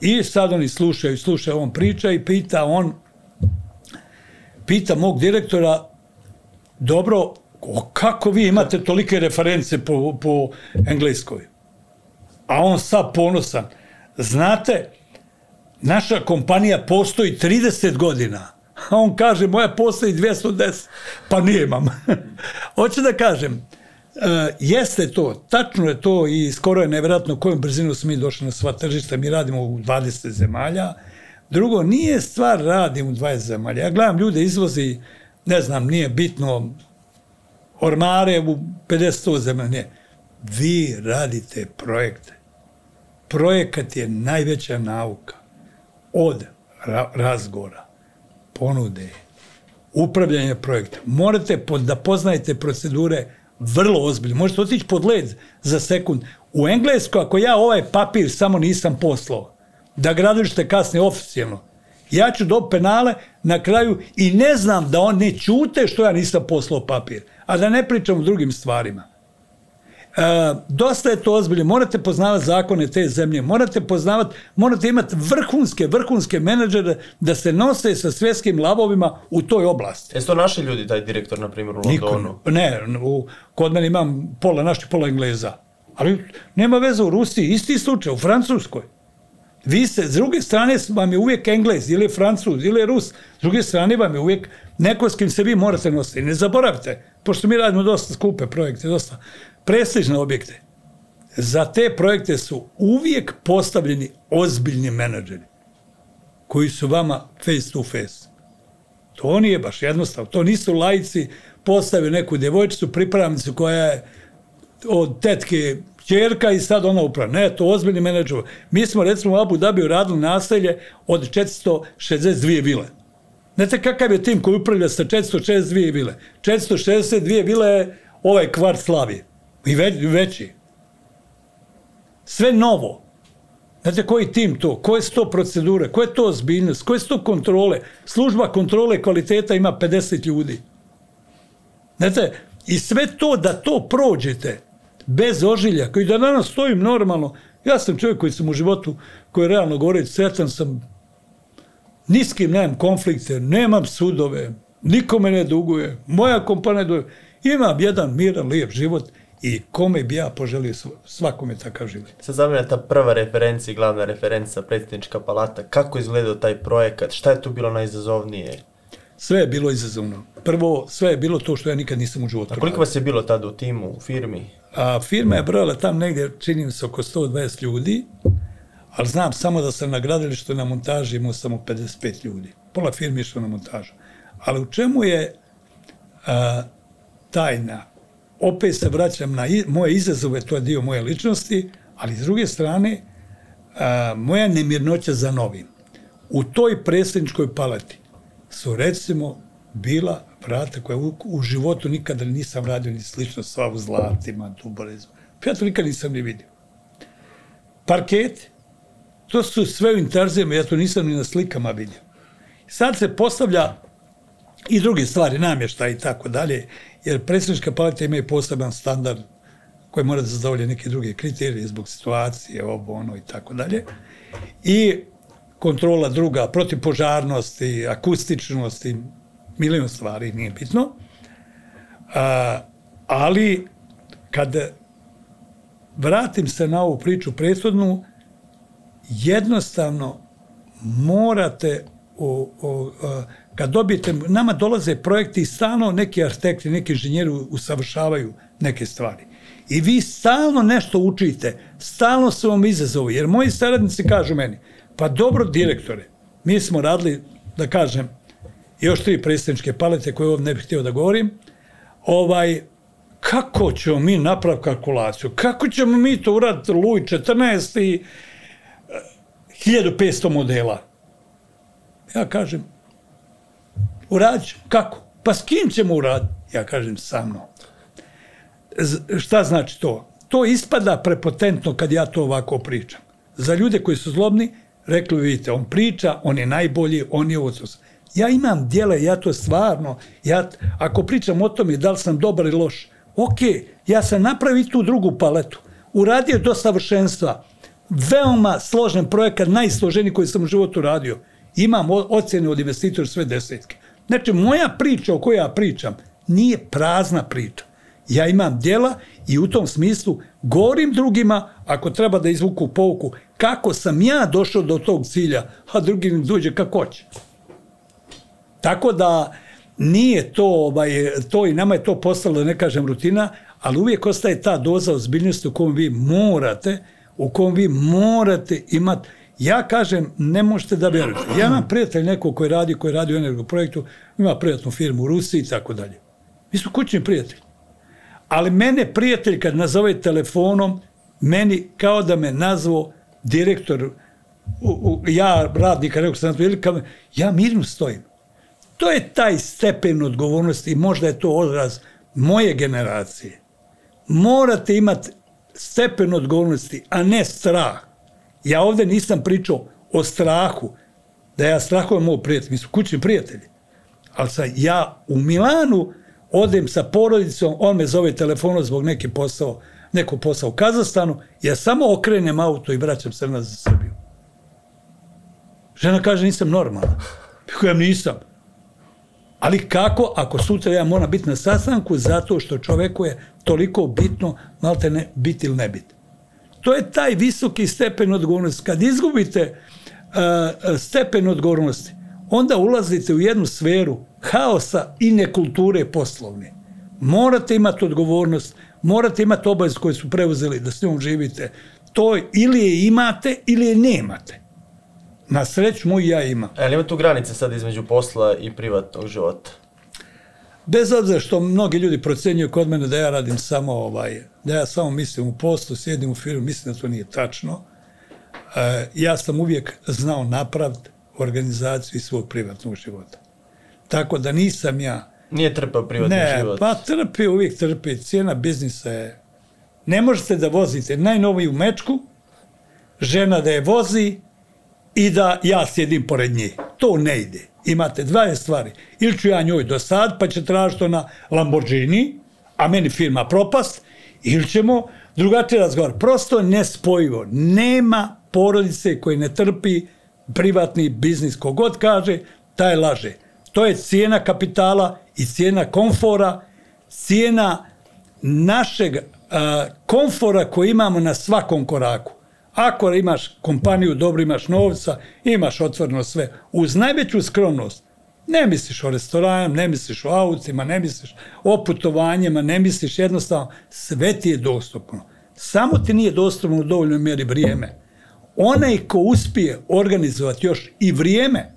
i sad oni slušaju, slušaju on priča i pita on, pita mog direktora, dobro, kako vi imate tolike reference po, po engleskoj? A on sad ponosan, znate, naša kompanija postoji 30 godina, a on kaže, moja postoji 210, pa nije imam. Hoću da kažem, uh, jeste to, tačno je to i skoro je nevjerojatno kojom brzinu smo mi došli na sva tržišta, mi radimo u 20 zemalja. Drugo, nije stvar radim u 20 zemalja. Ja gledam ljude izvozi, ne znam, nije bitno, ormare u 50 zemalja, ne. Vi radite projekte projekat je najveća nauka od ra razgovora, ponude, upravljanja projekta. Morate po, da poznajete procedure vrlo ozbiljno. Možete otići pod led za sekund. U Engleskoj, ako ja ovaj papir samo nisam poslao, da gradilište kasne oficijalno, ja ću do penale na kraju i ne znam da on ne čute što ja nisam poslao papir. A da ne pričam o drugim stvarima. Dosta je to ozbiljno, morate poznavati zakone te zemlje, morate poznavati, morate imati vrhunske, vrhunske menadžere da se nose sa svjetskim lavovima u toj oblasti. Jesu to naši ljudi, taj direktor, na primjer, u Niko, Londonu? ne, u, kod mene imam pola naših, pola engleza. Ali nema veze u Rusiji, isti slučaj, u Francuskoj. Vi se, s druge strane vam je uvijek Englez, ili Francuz, ili Rus, s druge strane vam je uvijek neko s kim se vi morate nositi. Ne zaboravite, pošto mi radimo dosta skupe projekte, dosta prestižne objekte, za te projekte su uvijek postavljeni ozbiljni menadžeri koji su vama face to face. To nije baš jednostavno. To nisu lajci postavili neku djevojčicu, pripravnicu koja je od tetke čerka i sad ona uprava. Ne, to ozbiljni menadžer. Mi smo recimo u Abu Dhabi radili naselje od 462 vile. Znate kakav je tim koji upravlja sa 462 vile? 462 vile je ovaj kvart Slavije. I veći. Sve novo. Znate koji tim to? Koje su to procedure? Koje je to ozbiljnost? Koje su to kontrole? Služba kontrole kvaliteta ima 50 ljudi. Znate, i sve to da to prođete bez ožilja, koji da danas stojim normalno, ja sam čovjek koji sam u životu, koji je realno govoreći, sretan sam, niskim nemam konflikte, nemam sudove, nikome ne duguje, moja kompanija duguje, imam jedan miran, lijep život i kome bi ja poželio svakome takav život. Sad za mene ta prva referencija, glavna referenca, predsjednička palata, kako izgledao taj projekat, šta je tu bilo najizazovnije? Sve je bilo izazovno. Prvo, sve je bilo to što ja nikad nisam u životu A koliko vas je bilo tada u timu, u firmi? A, firma je brojala tam negdje, čini mi se, oko 120 ljudi, ali znam samo da sam na gradilištu na montaži imao samo 55 ljudi. Pola firme išlo na montažu. Ali u čemu je a, tajna? Opet se vraćam na moje izazove, to je dio moje ličnosti, ali s druge strane, a, moja nemirnoća za novim. U toj predsjedničkoj palati su recimo bila vrata koja u, u životu nikada nisam radio ni slično sva u zlatima, duborezima. Ja to nikad nisam ni vidio. Parket, to su sve u intarzijama, ja to nisam ni na slikama vidio. Sad se postavlja i druge stvari, namještaj i tako dalje, jer predsjednička palata ima i poseban standard koji mora da zadovolje neke druge kriterije zbog situacije, ovo, ono i tako dalje. I kontrola druga, protivpožarnosti, akustičnosti, milion stvari, nije bitno. A, ali kad vratim se na ovu priču prethodnu, jednostavno morate o, o, a, kad dobijete, nama dolaze projekti i stalno neki arhitekti, neki inženjeri usavršavaju neke stvari. I vi stalno nešto učite, stalno su vam izazovi, jer moji saradnici kažu meni, pa dobro direktore, mi smo radili, da kažem, još tri predsjedničke palete koje ovdje ne bih htio da govorim, ovaj, kako ćemo mi napraviti kalkulaciju? Kako ćemo mi to uraditi Luj 14 i 1500 modela? Ja kažem, uradit Kako? Pa s kim ćemo uraditi? Ja kažem, sa mnom. Z šta znači to? To ispada prepotentno kad ja to ovako pričam. Za ljude koji su zlobni, rekli vidite, on priča, on je najbolji, on je ovo Ja imam dijele, ja to stvarno, ja, ako pričam o tome da li sam dobar ili loš, ok, ja sam napravio tu drugu paletu, uradio do savršenstva, veoma složen projekat, najsloženiji koji sam u životu radio. Imam ocjene od investitora sve desetke. Znači, moja priča o kojoj ja pričam nije prazna priča. Ja imam djela i u tom smislu govorim drugima, ako treba da izvuku pouku, kako sam ja došao do tog cilja, a drugi mi dođe kako će. Tako da nije to, ovaj, to i nama je to postalo, ne kažem, rutina, ali uvijek ostaje ta doza ozbiljnosti u kom vi morate, u kom vi morate imati Ja kažem, ne možete da vjerujete. Ja imam prijatelj neko koji radi, koji radi u energo projektu, ima prijatnu firmu u Rusiji i tako dalje. Mi smo kućni prijatelji. Ali mene prijatelj kad nazove telefonom, meni kao da me nazvao direktor, u, u, ja radnika, rekao sam, ja mirno stojim. To je taj stepen odgovornosti i možda je to odraz moje generacije. Morate imati stepen odgovornosti, a ne strah. Ja ovde nisam pričao o strahu, da ja strahujem moj prijatelj, mi smo kućni prijatelji. Ali sad ja u Milanu odem sa porodicom, on me zove telefonom zbog neke posao, neko posao u Kazastanu, ja samo okrenem auto i vraćam se nazad za Srbiju. Žena kaže, nisam normalna. Ja nisam. Ali kako, ako sutra ja moram biti na sastanku, zato što čoveku je toliko bitno, malte ne, biti ili ne biti. To je taj visoki stepen odgovornosti. Kad izgubite uh, stepen odgovornosti, onda ulazite u jednu sferu haosa i nekulture poslovne. Morate imati odgovornost, morate imati obavez koje su preuzeli da s njom živite. To ili je imate ili je nemate. Na sreću moj ja imam. E, ali ima tu granice sad između posla i privatnog života? Bez obzira što mnogi ljudi procenjuju kod mene da ja radim samo ovaj, da ja samo mislim u poslu, sjedim u firmu, mislim da to nije tačno. E, ja sam uvijek znao napravd organizaciju svog privatnog života. Tako da nisam ja... Nije trpao privatni ne, život? pa trpi, uvijek trpi. Cijena biznisa je... Ne možete da vozite najnoviju mečku, žena da je vozi i da ja sjedim pored nje. To ne ide. Imate dvaje stvari. Ili ću ja njoj do sad, pa će tražiti na Lamborghini, a meni firma propast, ili ćemo drugačije razgovor. Prosto nespojivo. Nema porodice koji ne trpi privatni biznis. Kogod kaže, taj laže. To je cijena kapitala i cijena komfora, cijena našeg a, komfora koji imamo na svakom koraku. Ako imaš kompaniju, dobro imaš novca, imaš otvoreno sve, uz najveću skromnost, ne misliš o restoranima, ne misliš o autima, ne misliš o putovanjima, ne misliš jednostavno, sve ti je dostupno. Samo ti nije dostupno u dovoljnoj mjeri vrijeme. Onaj ko uspije organizovati još i vrijeme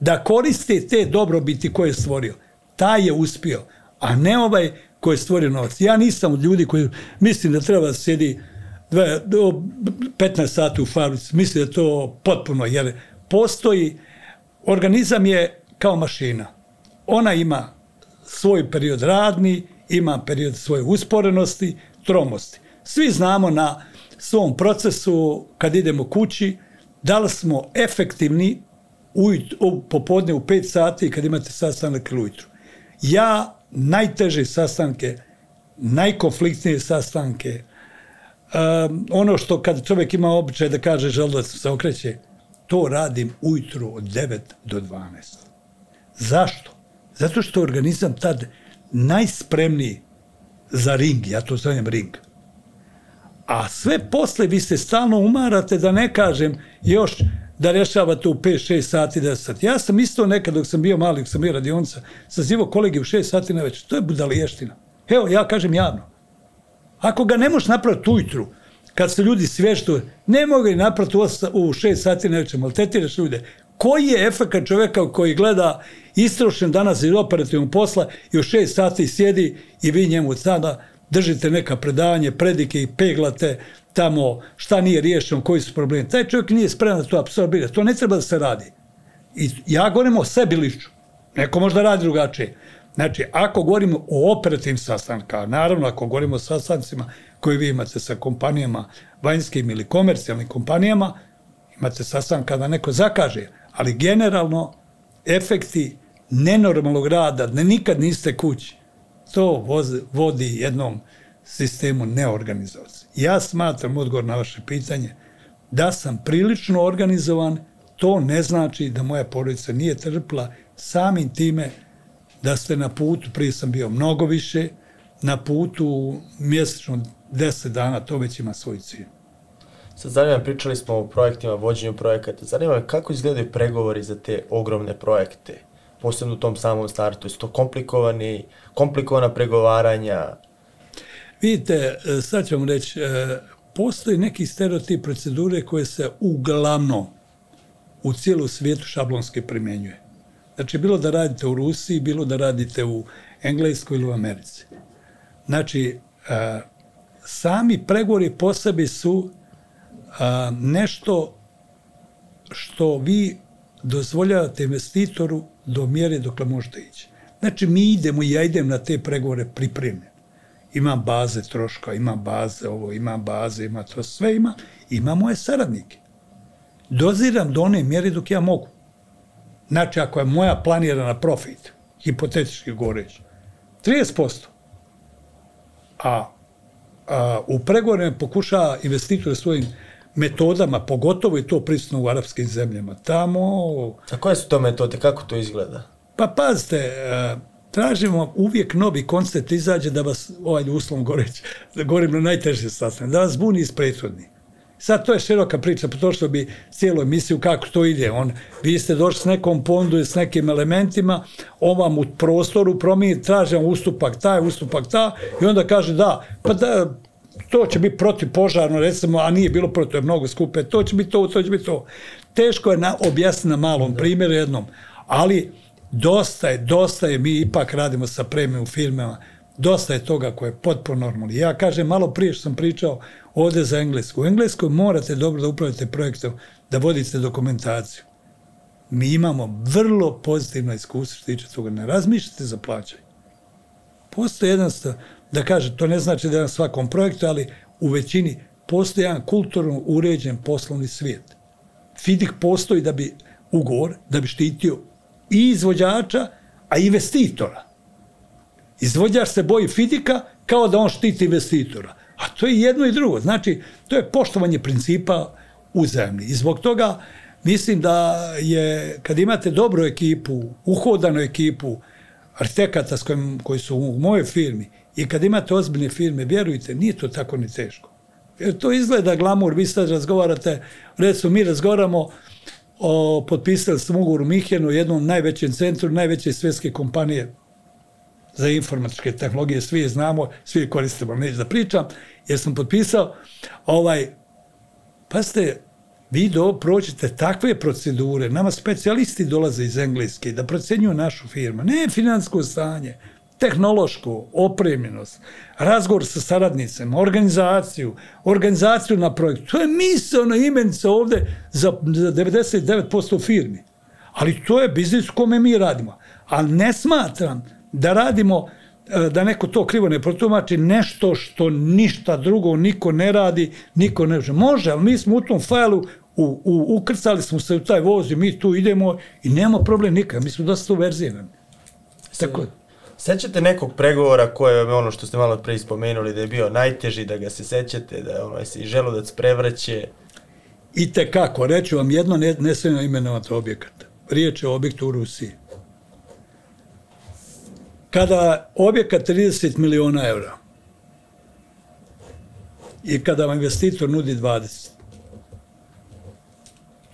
da koriste te dobrobiti koje je stvorio, taj je uspio, a ne ovaj koji je stvorio novac. Ja nisam od ljudi koji mislim da treba da do 15 sati u fabrici. Mislim da je to potpuno, jer postoji, organizam je kao mašina. Ona ima svoj period radni, ima period svoje usporenosti, tromosti. Svi znamo na svom procesu, kad idemo kući, da li smo efektivni u, popodne u 5 sati kad imate sastanak ili ujutru. Ja najteže sastanke, najkonfliktnije sastanke, um, ono što kad čovjek ima običaj da kaže želudac se okreće, to radim ujutru od 9 do 12. Zašto? Zato što je organizam tad najspremniji za ring, ja to zovem ring. A sve posle vi se stalno umarate, da ne kažem još da rešavate u 5-6 sati, 10 sati. Ja sam isto nekad dok sam bio mali, dok sam bio radionica, sazivo kolegi u 6 sati na večer. To je budaliještina. Evo, ja kažem javno. Ako ga ne možeš napraviti ujutru, kad se ljudi sveštu, ne mogu ga napraviti u 6 sati na večer, maltetiraš ljude. Koji je efekt čoveka koji gleda istrošen danas iz operativnog posla i u 6 sati sjedi i vi njemu sada držite neka predavanje, predike i peglate tamo šta nije riješeno, koji su problemi. Taj čovjek nije spreman da to absorbira. To ne treba da se radi. I ja govorim o sebi lično. Neko možda radi drugačije. Znači, ako govorimo o operativnim sastankama, naravno ako govorimo o sastancima koje vi imate sa kompanijama, vanjskim ili komercijalnim kompanijama, imate sastanak kada neko zakaže, ali generalno efekti nenormalnog rada, da nikad niste kući, to vozi, vodi jednom sistemu neorganizovac. Ja smatram odgovor na vaše pitanje da sam prilično organizovan, to ne znači da moja porodica nije trpila samim time da ste na putu, prije sam bio mnogo više, na putu mjesečno 10 dana, to već ima svoj cilj. Sad zanima, pričali smo o projektima, vođenju projekata. Zanima me kako izgledaju pregovori za te ogromne projekte, posebno u tom samom startu. Su to komplikovani, komplikovana pregovaranja? Vidite, sad ću vam reći, e, postoji neki stereotip procedure koje se uglavnom u cijelu svijetu šablonski primjenjuje. Znači, bilo da radite u Rusiji, bilo da radite u Engleskoj ili u Americi. Znači, a, sami pregovori po sebi su nešto što vi dozvoljavate investitoru do mjere dokle možete ići. Znači, mi idemo i ja idem na te pregovore pripremljen. Imam baze troška, imam baze ovo, imam baze, ima to, sve ima. Ima moje saradnike. Doziram do one mjere dok ja mogu. Znači, ako je moja planirana profit, hipotetički govoreći, 30%, a a, u pregovorima pokušava investitore svojim metodama, pogotovo i to prisutno u arapskim zemljama. Tamo, A koje su to metode? Kako to izgleda? pa pazite, e, tražimo uvijek novi koncept izađe da vas, ovaj uslovom goreći, da govorim na najteže sastavljanje, da vas buni iz prethodnih. Sad to je široka priča, potrošilo bi cijelu emisiju kako to ide. On, vi ste došli s nekom pondu i s nekim elementima, on vam u prostoru promijeni, traži ustupak taj, ustupak ta, i onda kaže da, pa da, to će biti protiv požarno, recimo, a nije bilo protiv, to je mnogo skupe, to će biti to, to će biti to. Teško je na, objasniti na malom primjeru jednom, ali dosta je, dosta je, mi ipak radimo sa premium firmama, dosta je toga koje je potpuno normalno. Ja kažem, malo prije što sam pričao ovde za Englesku. U Engleskoj morate dobro da upravite projektom, da vodite dokumentaciju. Mi imamo vrlo pozitivno iskustvo što tiče toga. Ne razmišljate za plaćanje. Postoji jedan, da kaže, to ne znači da je na svakom projektu, ali u većini postoji jedan kulturno uređen poslovni svijet. FIDIK postoji da bi ugovor, da bi štitio i izvođača, a i investitora. Izvođač se boji Fidika kao da on štiti investitora. A to je jedno i drugo. Znači, to je poštovanje principa uzajemni. I zbog toga mislim da je, kad imate dobru ekipu, uhodanu ekipu, arhitekata s kojim, koji su u mojoj firmi, i kad imate ozbiljne firme, vjerujte, nije to tako ni teško. Jer to izgleda glamur, vi sad razgovarate, recimo mi razgovaramo o, potpisali ugovor u Mihenu, jednom najvećem centru, najveće svjetske kompanije za informatičke tehnologije, svi je znamo, svi je koristimo, neću da pričam, jer sam potpisao, ovaj, pa ste, vi do, prođete takve procedure, nama specijalisti dolaze iz Engleske da procenjuju našu firmu, ne finansko stanje, tehnološku opremljenost, razgovor sa saradnicima, organizaciju, organizaciju na projektu. To je misalno imenica ovde za, za 99% firmi. Ali to je biznis u kome mi radimo. Ali ne smatram da radimo e, da neko to krivo ne protumači, nešto što ništa drugo niko ne radi, niko ne može. Može, ali mi smo u tom fajlu u, u, ukrcali smo se u taj voz i mi tu idemo i nema problem nikad. Mi smo dosta uverzirani. Tako, Sećate nekog pregovora koje je ono što ste malo pre spomenuli da je bio najteži, da ga se sećate, da ono, se i želudac prevrće. I te kako, reću vam jedno ne, ne smijemo imenovati objekat. Riječ je o objektu u Rusiji. Kada objekat 30 miliona eura i kada vam investitor nudi 20,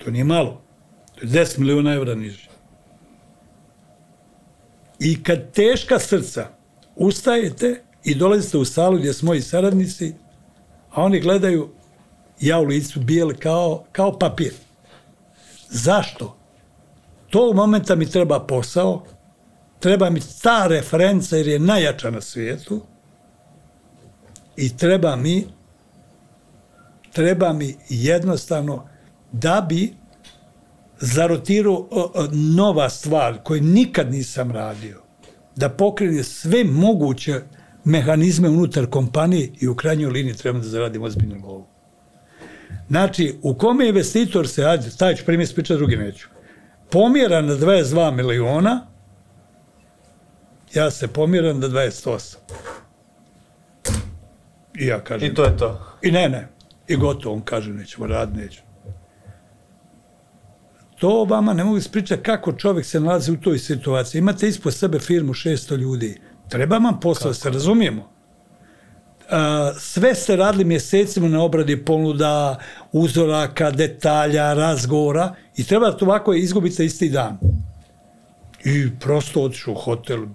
to nije malo. To je 10 miliona eura niže. I kad teška srca ustajete i dolazite u salu gdje su moji saradnici, a oni gledaju ja u licu bijel kao, kao papir. Zašto? Tog momenta mi treba posao, treba mi ta referenca jer je najjača na svijetu i treba mi treba mi jednostavno da bi zarotirao nova stvar koju nikad nisam radio, da pokrene sve moguće mehanizme unutar kompanije i u krajnjoj liniji treba da zaradim ozbiljnu lovu. Znači, u kome investitor se, ajde, taj ću primjer spričati, drugi neću, pomjera na 22 miliona, ja se pomjeram na 28. I ja kažem... I to je to. I ne, ne. I gotovo, on kaže, nećemo raditi, nećemo. To vama ne mogu ispričati kako čovjek se nalazi u toj situaciji. Imate ispod sebe firmu 600 ljudi. Treba vam posao, se razumijemo. Sve ste radili mjesecima na obradi ponuda, uzoraka, detalja, razgovora i treba to ovako izgubiti isti dan. I prosto otišu u hotel,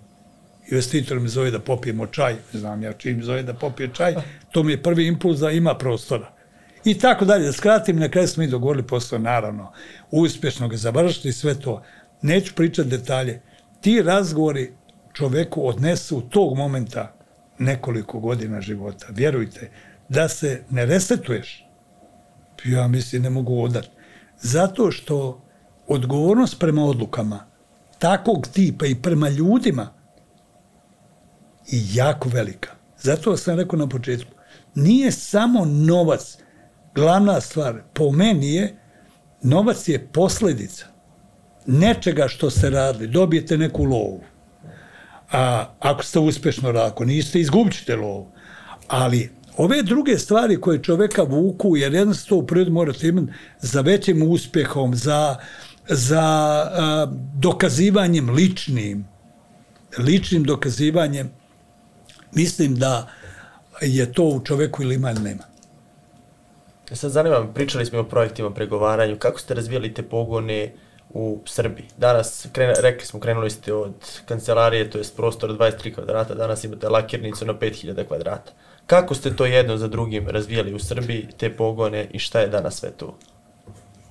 investitor me zove da popijemo čaj, znam ja čim zove da popije čaj, to mi je prvi impuls da ima prostora. I tako dalje, da skratim, na kraju smo i dogovorili posao, naravno, uspješno ga završiti sve to. Neću pričati detalje. Ti razgovori čoveku odnesu tog momenta nekoliko godina života. Vjerujte, da se ne resetuješ, ja mislim ne mogu odati. Zato što odgovornost prema odlukama takvog tipa i prema ljudima je jako velika. Zato sam rekao na početku, nije samo novac glavna stvar. Po meni je, novac je posledica nečega što ste radili. Dobijete neku lovu. A ako ste uspešno radili, ako niste, izgubit ćete lovu. Ali Ove druge stvari koje čoveka vuku, jer jednostavno u prirodi morate imati za većim uspjehom, za, za a, dokazivanjem ličnim, ličnim dokazivanjem, mislim da je to u čoveku ili ima ili nema. E Sad zanima pričali smo o projektima pregovaranju, kako ste razvijali te pogone u Srbiji? Danas, krene, rekli smo, krenuli ste od kancelarije, to je prostor od 23 kvadrata, danas imate lakirnicu na 5000 kvadrata. Kako ste to jedno za drugim razvijali u Srbiji, te pogone i šta je danas sve tu?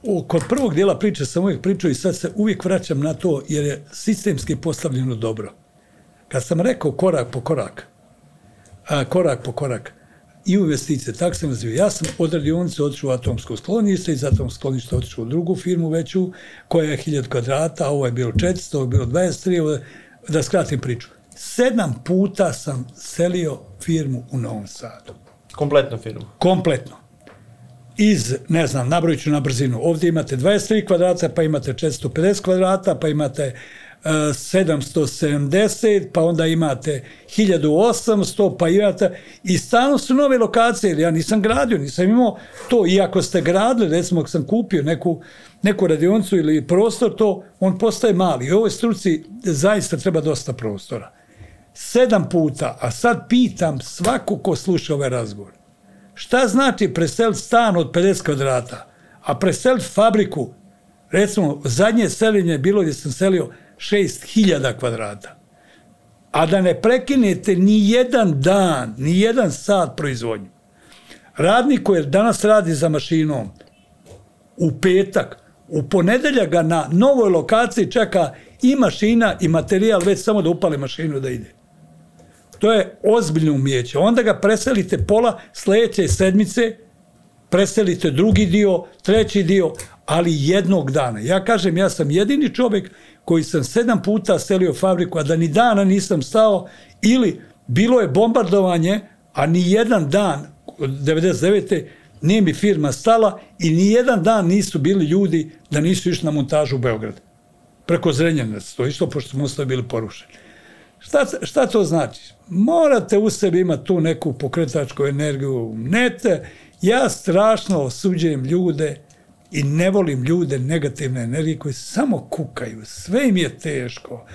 U, kod prvog dijela priče sam uvijek pričao i sad se uvijek vraćam na to jer je sistemski postavljeno dobro. Kad sam rekao korak po korak, a, korak po korak, i u investicije, tako sam razvio. Ja sam od radionice otišao u atomsko sklonište, iz atomskog skloništa otišao u drugu firmu veću, koja je 1000 kvadrata, a ovo je bilo 400, ovo je bilo 23, ovo da skratim priču. Sedam puta sam selio firmu u Novom Sadu. Kompletnu firmu. Kompletno. Iz, ne znam, nabrojit ću na brzinu. Ovdje imate 23 kvadrata, pa imate 450 kvadrata, pa imate 770, pa onda imate 1800, pa imate... I stalno su nove lokacije, jer ja nisam gradio, nisam imao to. Iako ste gradili, recimo, ako sam kupio neku, neku radionicu ili prostor, to on postaje mali. I ovoj struci zaista treba dosta prostora. Sedam puta, a sad pitam svaku ko sluša ovaj razgovor. Šta znači preseliti stan od 50 kvadrata, a preseliti fabriku, recimo, zadnje seljenje je bilo gdje sam selio 6000 kvadrata, a da ne prekinete ni jedan dan, ni jedan sat proizvodnju. Radnik koji danas radi za mašinom, u petak, u ponedeljak ga na novoj lokaciji čeka i mašina i materijal već samo da upali mašinu da ide. To je ozbiljno umijeće. Onda ga preselite pola sledeće sedmice, preselite drugi dio, treći dio, ali jednog dana. Ja kažem, ja sam jedini čovjek koji sam sedam puta selio fabriku, a da ni dana nisam stao, ili bilo je bombardovanje, a ni jedan dan, od 99. nije mi firma stala i ni jedan dan nisu bili ljudi da nisu išli na montažu u Beograd. Preko Zrenjanac, to isto, pošto smo ostali bili porušeni. Šta, šta to znači? Morate u sebi imati tu neku pokretačku energiju. Nete, ja strašno osuđujem ljude i ne volim ljude negativne energije koji samo kukaju. Sve im je teško.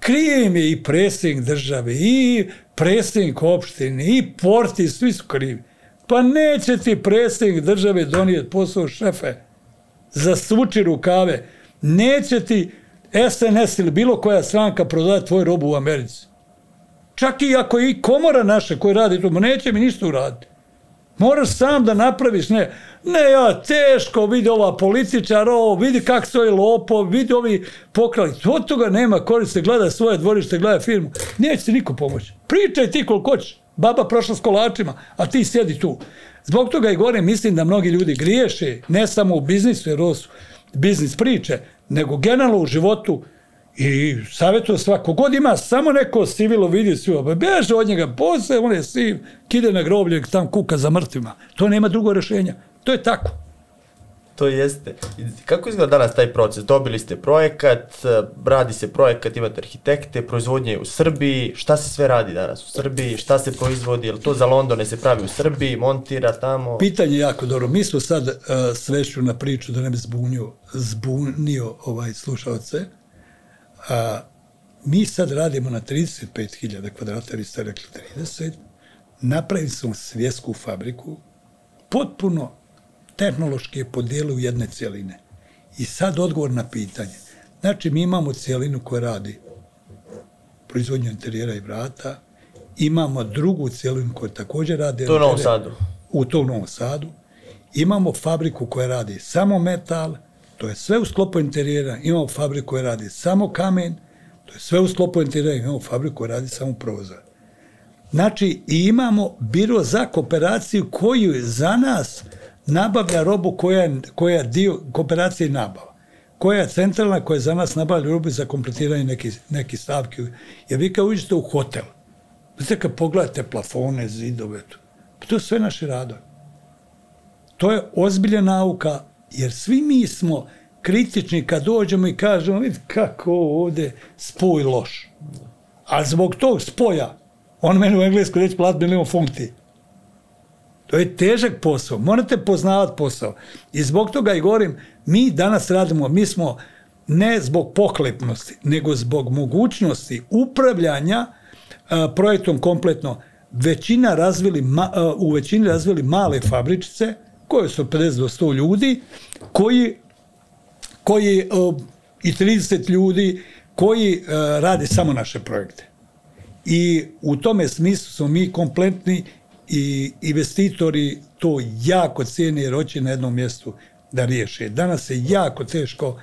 Krije im je i predsjednik države, i predsjednik opštine, i porti, svi su krivi. Pa neće ti predsjednik države donijeti posao šefe za svuči rukave. Neće ti SNS ili bilo koja stranka prodaje tvoj robu u Americi. Čak i ako i komora naša koja radi to, neće mi ništa uraditi. Moraš sam da napraviš, ne, ne ja, teško, vidi ova političar, ovo, vidi kak stoji lopo, vidi ovi pokrali. Od toga nema koriste, gleda svoje dvorište, gleda firmu. Neće ti niko pomoći. Pričaj ti koliko hoćeš. Baba prošla s kolačima, a ti sjedi tu. Zbog toga i gore mislim da mnogi ljudi griješe, ne samo u biznisu, jer ovo su biznis priče, nego generalno u životu i savjetuje svako god ima samo neko sivilo vidi svi, beže od njega, posle on je siv, kide na groblje, tam kuka za mrtvima. To nema drugo rešenja. To je tako. To jeste. Kako izgleda danas taj proces? Dobili ste projekat, radi se projekat, imate arhitekte, proizvodnje je u Srbiji. Šta se sve radi danas u Srbiji? Šta se proizvodi? Je to za Londone se pravi u Srbiji, montira tamo? Pitanje je jako dobro. Mi smo sad uh, svešću na priču da ne bi zbunio, zbunio ovaj slušalce. A, mi sad radimo na 35.000 kvadrata, vi ste rekli 30. Napravili smo svjetsku fabriku, potpuno tehnološki je podijeli u jedne cijeline. I sad odgovor na pitanje. Znači, mi imamo cijelinu koja radi proizvodnju interijera i vrata, imamo drugu cijelinu koja također radi... To u Novom Sadu. U to u Novom Sadu. Imamo fabriku koja radi samo metal, to je sve u sklopu interijera. Imamo fabriku koja radi samo kamen, to je sve u sklopu interijera. Imamo fabriku koja radi samo prozor. Znači, imamo biro za kooperaciju koju za nas nabavlja robu koja je, koja je dio kooperacije nabava. Koja je centralna, koja za nas nabavlja robu za kompletiranje neki, neki stavki. Jer vi kao uđete u hotel, znate kad pogledate plafone, zidove, to je sve naši radovi. To je ozbiljna nauka, jer svi mi smo kritični kad dođemo i kažemo, vidi kako ovde spoj loš. A zbog tog spoja, on meni u englesku reći plat milion funti. To je težak posao. Morate poznavati posao. I zbog toga i govorim, mi danas radimo, mi smo ne zbog poklepnosti, nego zbog mogućnosti upravljanja a, projektom kompletno. Većina razvili, ma, a, u većini razvili male fabričice, koje su 50 do 100 ljudi, koji, koji a, i 30 ljudi, koji a, rade samo naše projekte. I u tome smislu smo mi kompletni i investitori to jako cijene jer hoće na jednom mjestu da riješe. Danas je jako teško,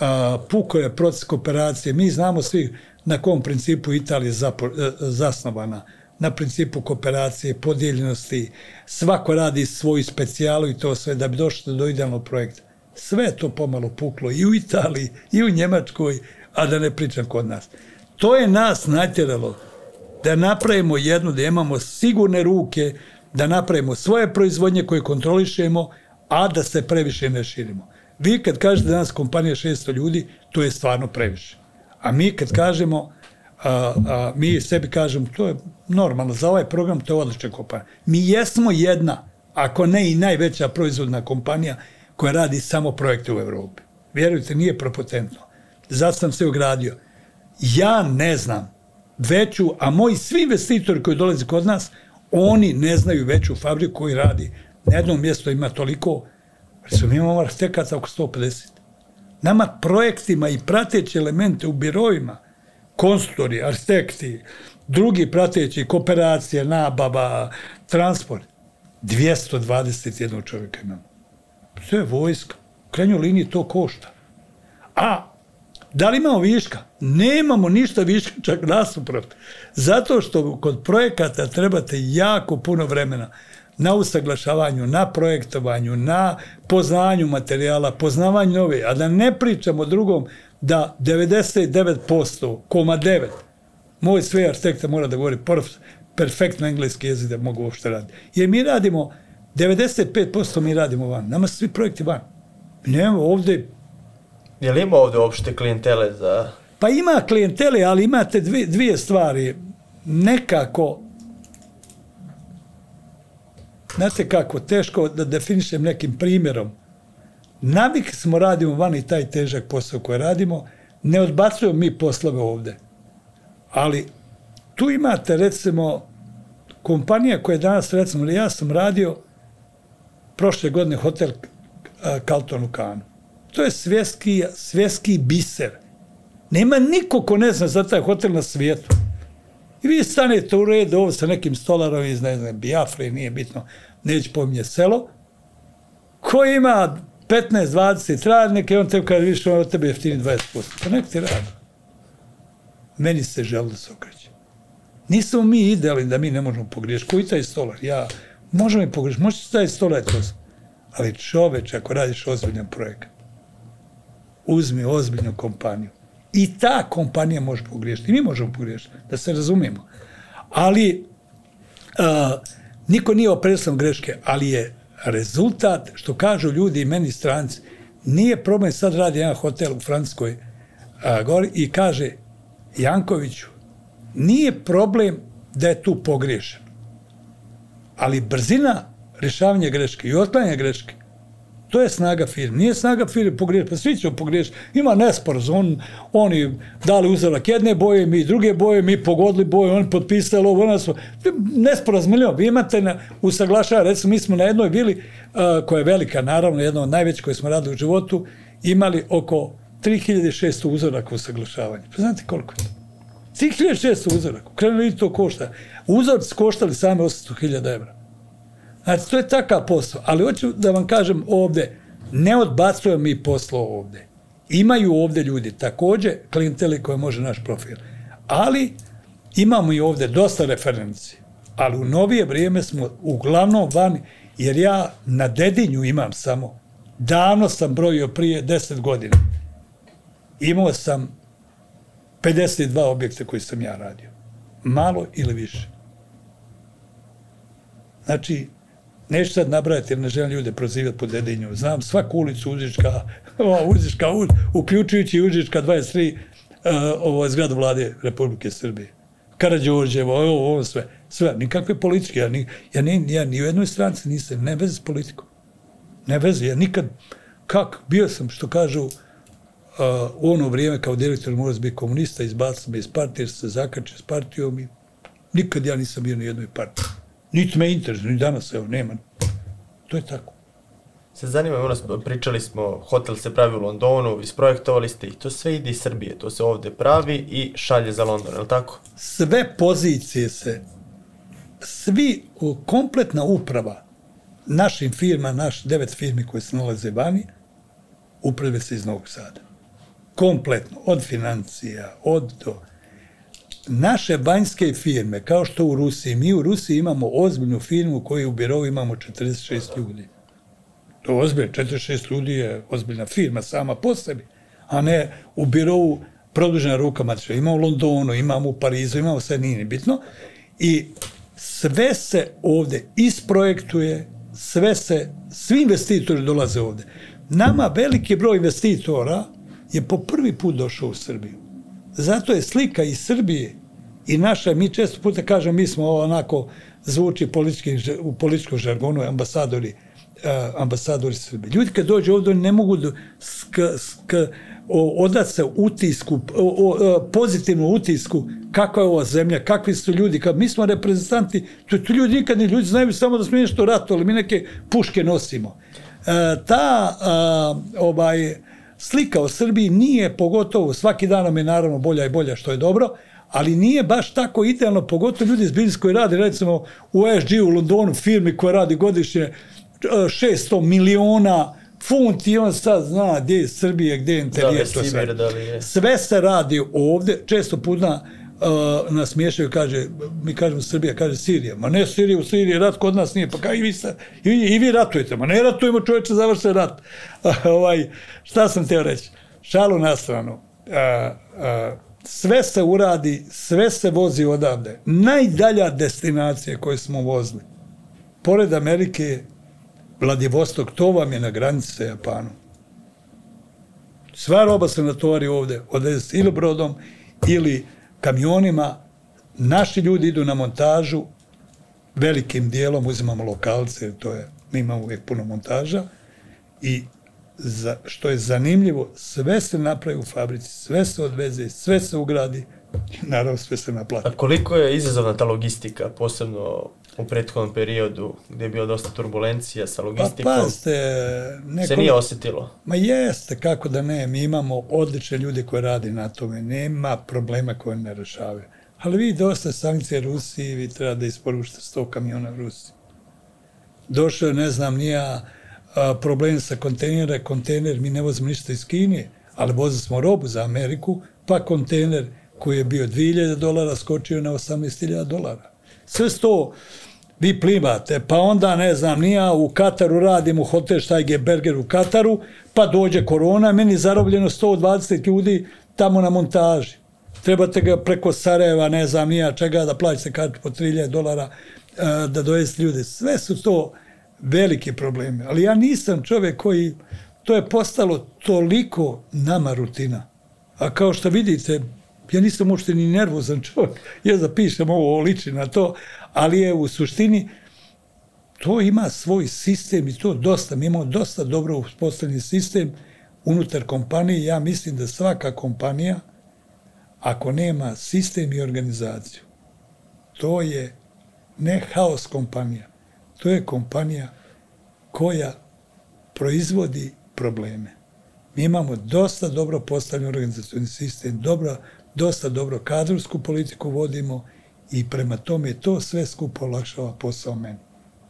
a, puko je proces kooperacije. Mi znamo svi na kom principu Italija je zasnovana. Na principu kooperacije, podijeljenosti. Svako radi svoju specijalu i to sve da bi došlo do idealnog projekta. Sve to pomalo puklo i u Italiji, i u Njemačkoj, a da ne pričam kod nas. To je nas natjeralo da napravimo jednu, da imamo sigurne ruke, da napravimo svoje proizvodnje koje kontrolišemo, a da se previše ne širimo. Vi kad kažete danas kompanija 600 ljudi, to je stvarno previše. A mi kad kažemo, a, a, mi sebi kažemo, to je normalno, za ovaj program to je odlična kompanija. Mi jesmo jedna, ako ne i najveća proizvodna kompanija koja radi samo projekte u Evropi. Vjerujte, nije propotentno. Zato sam se ogradio. Ja ne znam veću, a moji svi investitori koji dolaze kod nas, oni ne znaju veću fabriku koji radi. Na jednom mjestu ima toliko, recimo imamo arhitekata oko 150. Nama projektima i prateći elemente u birojima, konstruktori, arhitekti, drugi prateći, kooperacije, nabava, transport, 221 čovjeka imamo. Sve je vojska. U krajnjoj liniji to košta. A Da li imamo viška? Nemamo ništa viška, čak nasuprot. Zato što kod projekata trebate jako puno vremena na usaglašavanju, na projektovanju, na poznanju materijala, poznavanju nove, a da ne pričamo drugom da 99%, koma 9, moj sve arhitekta mora da govori perfektno engleski jezik da mogu uopšte raditi. Jer mi radimo, 95% mi radimo van, nama su svi projekti van. Nema ovde Je li ima ovde uopšte klijentele za... Pa ima klijentele, ali imate dvije, dvije stvari. Nekako, znate kako, teško da definišem nekim primjerom. Navik smo radimo vani taj težak posao koji radimo, ne odbacujemo mi poslove ovde. Ali tu imate recimo kompanija koja je danas recimo, ja sam radio prošle godine hotel Kalton u Kanu. To je svjetski, svjetski biser. Nema niko ko ne zna za taj hotel na svijetu. I vi stanete u redu ovo sa nekim stolarom iz, ne znam, Biafre, nije bitno, neću pominje selo, ko ima 15-20 radnika i on te kada više od tebe jeftini 20%. Pa nek ti radi. Meni se želi da se okreće. Nismo mi idealni da mi ne možemo pogriješiti. Koji taj stolar? Ja, možemo i pogriješiti. Možete taj stolar to. Ali čoveč, ako radiš ozbiljan projekat, uzmi ozbiljnu kompaniju. I ta kompanija može pogriješiti. Mi možemo pogriješiti, da se razumijemo. Ali a, niko nije opresan greške, ali je rezultat, što kažu ljudi i meni stranci, nije problem, sad radi jedan hotel u Francuskoj a, gori i kaže Jankoviću, nije problem da je tu pogriješen, ali brzina rješavanja greške i otklanjanja greške To je snaga firme. Nije snaga firme pogriješiti, pa svi ćemo pogriješiti. Ima nesporaz. On, oni dali uzorak jedne boje, mi druge boje, mi pogodili boje, oni potpisali ovo, ona su... Nesporaz milion. Vi imate na, usaglašava, recimo, mi smo na jednoj vili, uh, koja je velika, naravno, jedna od najvećih koje smo radili u životu, imali oko 3600 uzoraka usaglašavanja. Pa znate koliko je to? 3600 uzoraka. Krenuli to košta. Uzorci koštali same 800.000 evra. Znači, to je takav posao. Ali hoću da vam kažem ovde, ne odbacujem mi poslo ovde. Imaju ovde ljudi takođe klijenteli koje može naš profil. Ali imamo i ovde dosta referenci. Ali u novije vrijeme smo uglavnom vani, jer ja na Dedinju imam samo, davno sam brojio prije 10 godina, imao sam 52 objekta koji sam ja radio. Malo ili više. Znači, Neću sad nabrajati jer ne želim ljude prozivati po Dedinju. Znam svaku ulicu Užička, Užička, uključujući Užička 23, uh, ovo je zgrada vlade Republike Srbije. Karadžorđevo, ovo, ovo sve. Sve, nikakve politike. Ja ni, ja ni, ja ni u jednoj stranci nisam, ne veze s politikom. Ne veze, ja nikad, kak, bio sam, što kažu, uh, u ono vrijeme kao direktor mora biti komunista, izbacili me iz partije, se zakače s partijom i nikad ja nisam bio ni u jednoj partiji. Niti me interesuje, ni danas, evo, nema. To je tako. Se zanima, ono, pričali smo, hotel se pravi u Londonu, isprojektovali ste i to sve ide iz Srbije, to se ovde pravi i šalje za London, je li tako? sve pozicije se, svi, kompletna uprava našim firma, naš devet firmi koje se nalaze vani, uprave se iz Novog Sada. Kompletno, od financija, od do. Naše vanjske firme, kao što u Rusiji, mi u Rusiji imamo ozbiljnu firmu koju u birovu imamo 46 ljudi. To je ozbiljno, 46 ljudi je ozbiljna firma sama po sebi, a ne u birovu produžena ruka matiča. Ima u Londonu, imamo u Parizu, imamo sve, nije ni bitno. I sve se ovde isprojektuje, sve se, svi investitori dolaze ovde. Nama veliki broj investitora je po prvi put došao u Srbiju. Zato je slika iz Srbije i naša, mi često puta kažemo, mi smo onako, zvuči politički, u političkom žargonu, ambasadori, uh, ambasadori Srbije. Ljudi kad dođu oni ne mogu da sk, sk, o, odat se utisku, o, o, pozitivnu utisku kakva je ova zemlja, kakvi su ljudi, kad mi smo reprezentanti, to, to ljudi nikad ni ljudi znaju samo da smo nešto ratovali, mi neke puške nosimo. E, ta a, ovaj, slika o Srbiji nije pogotovo, svaki dan nam je naravno bolja i bolja, što je dobro, ali nije baš tako idealno, pogotovo ljudi iz biznisa koji radi, recimo u ESG u Londonu, firmi koja radi godišnje 600 miliona funti i on sad zna gdje je Srbije, gdje je interijer. Da li je sve. Da li je... Sve se radi ovde, često puta uh, nas miješaju, kaže, mi kažemo Srbija, kaže Sirija. Ma ne Sirija, u Siriji rat kod nas nije. Pa kao i vi, sa, i, i vi ratujete. Ma ne ratujemo čovječe, završe rat. ovaj, šta sam teo reći? Šalu na stranu. Uh, uh, sve se uradi, sve se vozi odavde. Najdalja destinacija koju smo vozili, pored Amerike je Vladivostok, to vam je na granici sa Japanom. Sva roba se natovari ovde, odveze ili brodom ili kamionima. Naši ljudi idu na montažu, velikim dijelom uzimamo lokalce, to je, mi imamo uvijek puno montaža i za, što je zanimljivo, sve se napravi u fabrici, sve se odveze, sve se ugradi naravno sve se naplati. A koliko je izazovna ta logistika, posebno u prethodnom periodu gdje je bilo dosta turbulencija sa Pa logistikom? pazite, neko... se nije osjetilo. Ma jeste, kako da ne, mi imamo odlične ljude koji radi na tome, nema problema koje ne rešavaju. Ali vi dosta sankcije Rusiji, vi treba da isporučite 100 kamiona Rusiji. Došao je, ne znam, nija a, problem sa kontejnera, kontejner, mi ne vozimo ništa iz Kine, ali vozili smo robu za Ameriku, pa kontejner koji je bio 2000 dolara skočio na 18.000 dolara. Sve su to vi plivate, pa onda, ne znam, nija u Kataru radim u hotel Štajge Berger u Kataru, pa dođe korona, meni je zarobljeno 120 ljudi tamo na montaži. Trebate ga preko Sarajeva, ne znam, nija čega, da plaćate kartu po 3000 dolara, e, da dovesti ljude. Sve su to veliki problemi. Ali ja nisam čovjek koji, to je postalo toliko nama rutina. A kao što vidite, ja nisam uopšte ni nervozan čovjek. Ja zapišem ovo, liči na to, ali je u suštini to ima svoj sistem i to dosta. Mi imamo dosta dobro uspostavljeni sistem unutar kompanije. Ja mislim da svaka kompanija, ako nema sistem i organizaciju, to je ne haos kompanija, to je kompanija koja proizvodi probleme. Mi imamo dosta dobro postavljen organizacijni sistem, dobro, dosta dobro kadrovsku politiku vodimo i prema tome to sve skupo olakšava posao meni.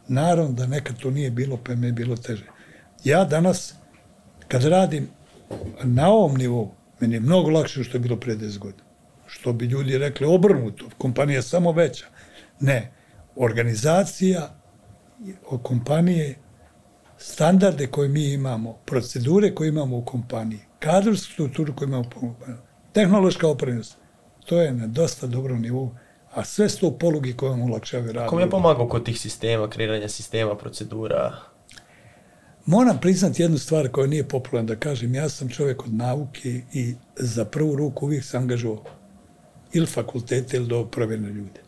Naravno da nekad to nije bilo, pa mi je bilo teže. Ja danas, kad radim na ovom nivou, meni je mnogo lakše što je bilo pre 10 godina. Što bi ljudi rekli obrnuto, kompanija je samo veća. Ne, organizacija od kompanije, standarde koje mi imamo, procedure koje imamo u kompaniji, kadrovsku strukturu koju imamo u kompaniji, tehnološka opremljenost, to je na dosta dobrom nivou, a sve su to polugi koje vam olakšavaju rad. Kom je pomagao kod tih sistema, kreiranja sistema, procedura? Moram priznati jednu stvar koja nije popularna da kažem, ja sam čovjek od nauke i za prvu ruku uvijek se angažovao. ili fakultete ili do provjerne ljude.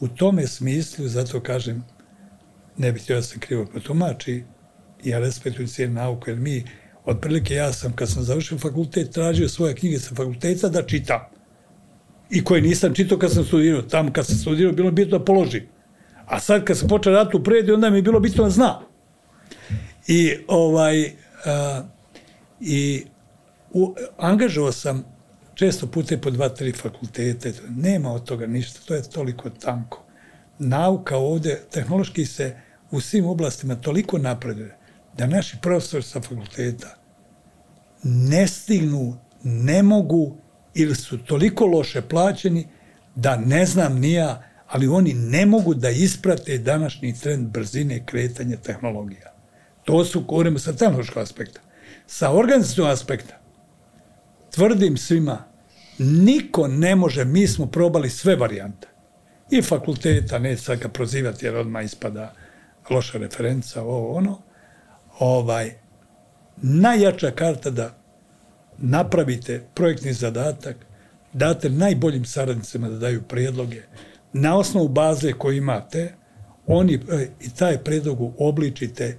U tome smislu, zato kažem, ne bih htio da se krivo protumači, ja respektujem cijelu nauku, jer mi, otprilike ja sam, kad sam završio fakultet, tražio svoje knjige sa fakulteta da čitam. I koje nisam čitao kad sam studirao. Tamo kad sam studirao, bilo bitno da položim. A sad kad sam počeo raditi u predi, onda mi je bilo bitno da znam. I ovaj, a, i u, angažovao sam često pute po dva, tri fakultete. Nema od toga ništa, to je toliko tanko. Nauka ovde, tehnološki se u svim oblastima toliko napreduje da naši profesori sa fakulteta ne stignu, ne mogu ili su toliko loše plaćeni da ne znam ni ja, ali oni ne mogu da isprate današnji trend brzine kretanja tehnologija. To su, govorimo sa tehnološkog aspekta. Sa organizacijnog aspekta, tvrdim svima, niko ne može, mi smo probali sve varijante. I fakulteta, neće sad ga prozivati jer odmah ispada loša referenca, ovo ono. Ovaj, najjača karta da napravite projektni zadatak, date najboljim saradnicima da daju prijedloge, na osnovu baze koju imate, oni e, i taj predlog obličite.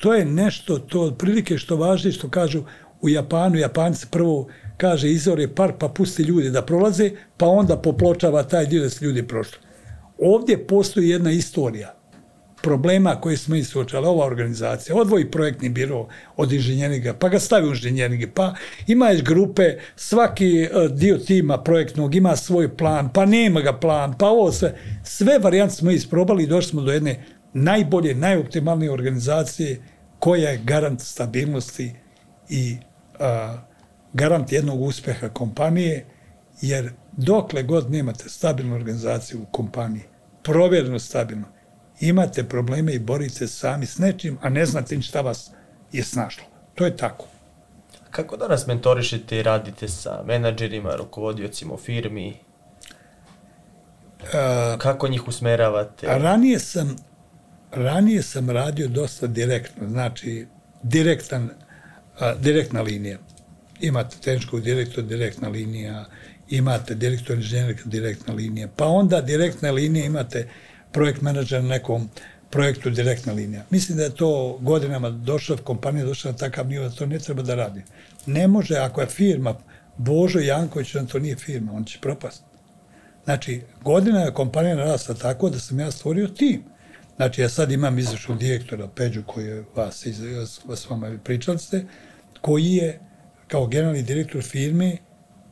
To je nešto, to otprilike što važi, što kažu u Japanu, Japanci prvo kaže izore par pa pusti ljudi da prolaze, pa onda popločava taj dio da su ljudi prošli. Ovdje postoji jedna istorija problema koje smo i suočali, ova organizacija, odvoji projektni biro od inženjeringa, pa ga stavi u inženjeringe, pa imaš grupe, svaki e, dio tima projektnog ima svoj plan, pa nema ga plan, pa ovo sve, sve varijante smo isprobali i došli smo do jedne najbolje, najoptimalnije organizacije koja je garant stabilnosti i a, garant jednog uspeha kompanije, jer dokle god nemate stabilnu organizaciju u kompaniji, provjereno stabilno, imate probleme i borite sami s nečim, a ne znate ni šta vas je snašlo. To je tako. Kako danas mentorišete i radite sa menadžerima, rukovodiocima u firmi? A, Kako njih usmeravate? a ranije sam ranije sam radio dosta direktno, znači direktan, a, direktna linija. Imate tehničkog direktora, direktna linija, imate direktor inženjerika, direktna linija, pa onda direktna linija imate projekt menadžer na nekom projektu direktna linija. Mislim da je to godinama došla, kompanija došla na takav nivo da to ne treba da radi. Ne može, ako je firma, Božo Janković, on to nije firma, on će propasti. Znači, godina je kompanija narasla tako da sam ja stvorio tim. Znači, ja sad imam izvršnog direktora Peđu, koji je vas, iz, vas vama pričali ste, koji je kao generalni direktor firme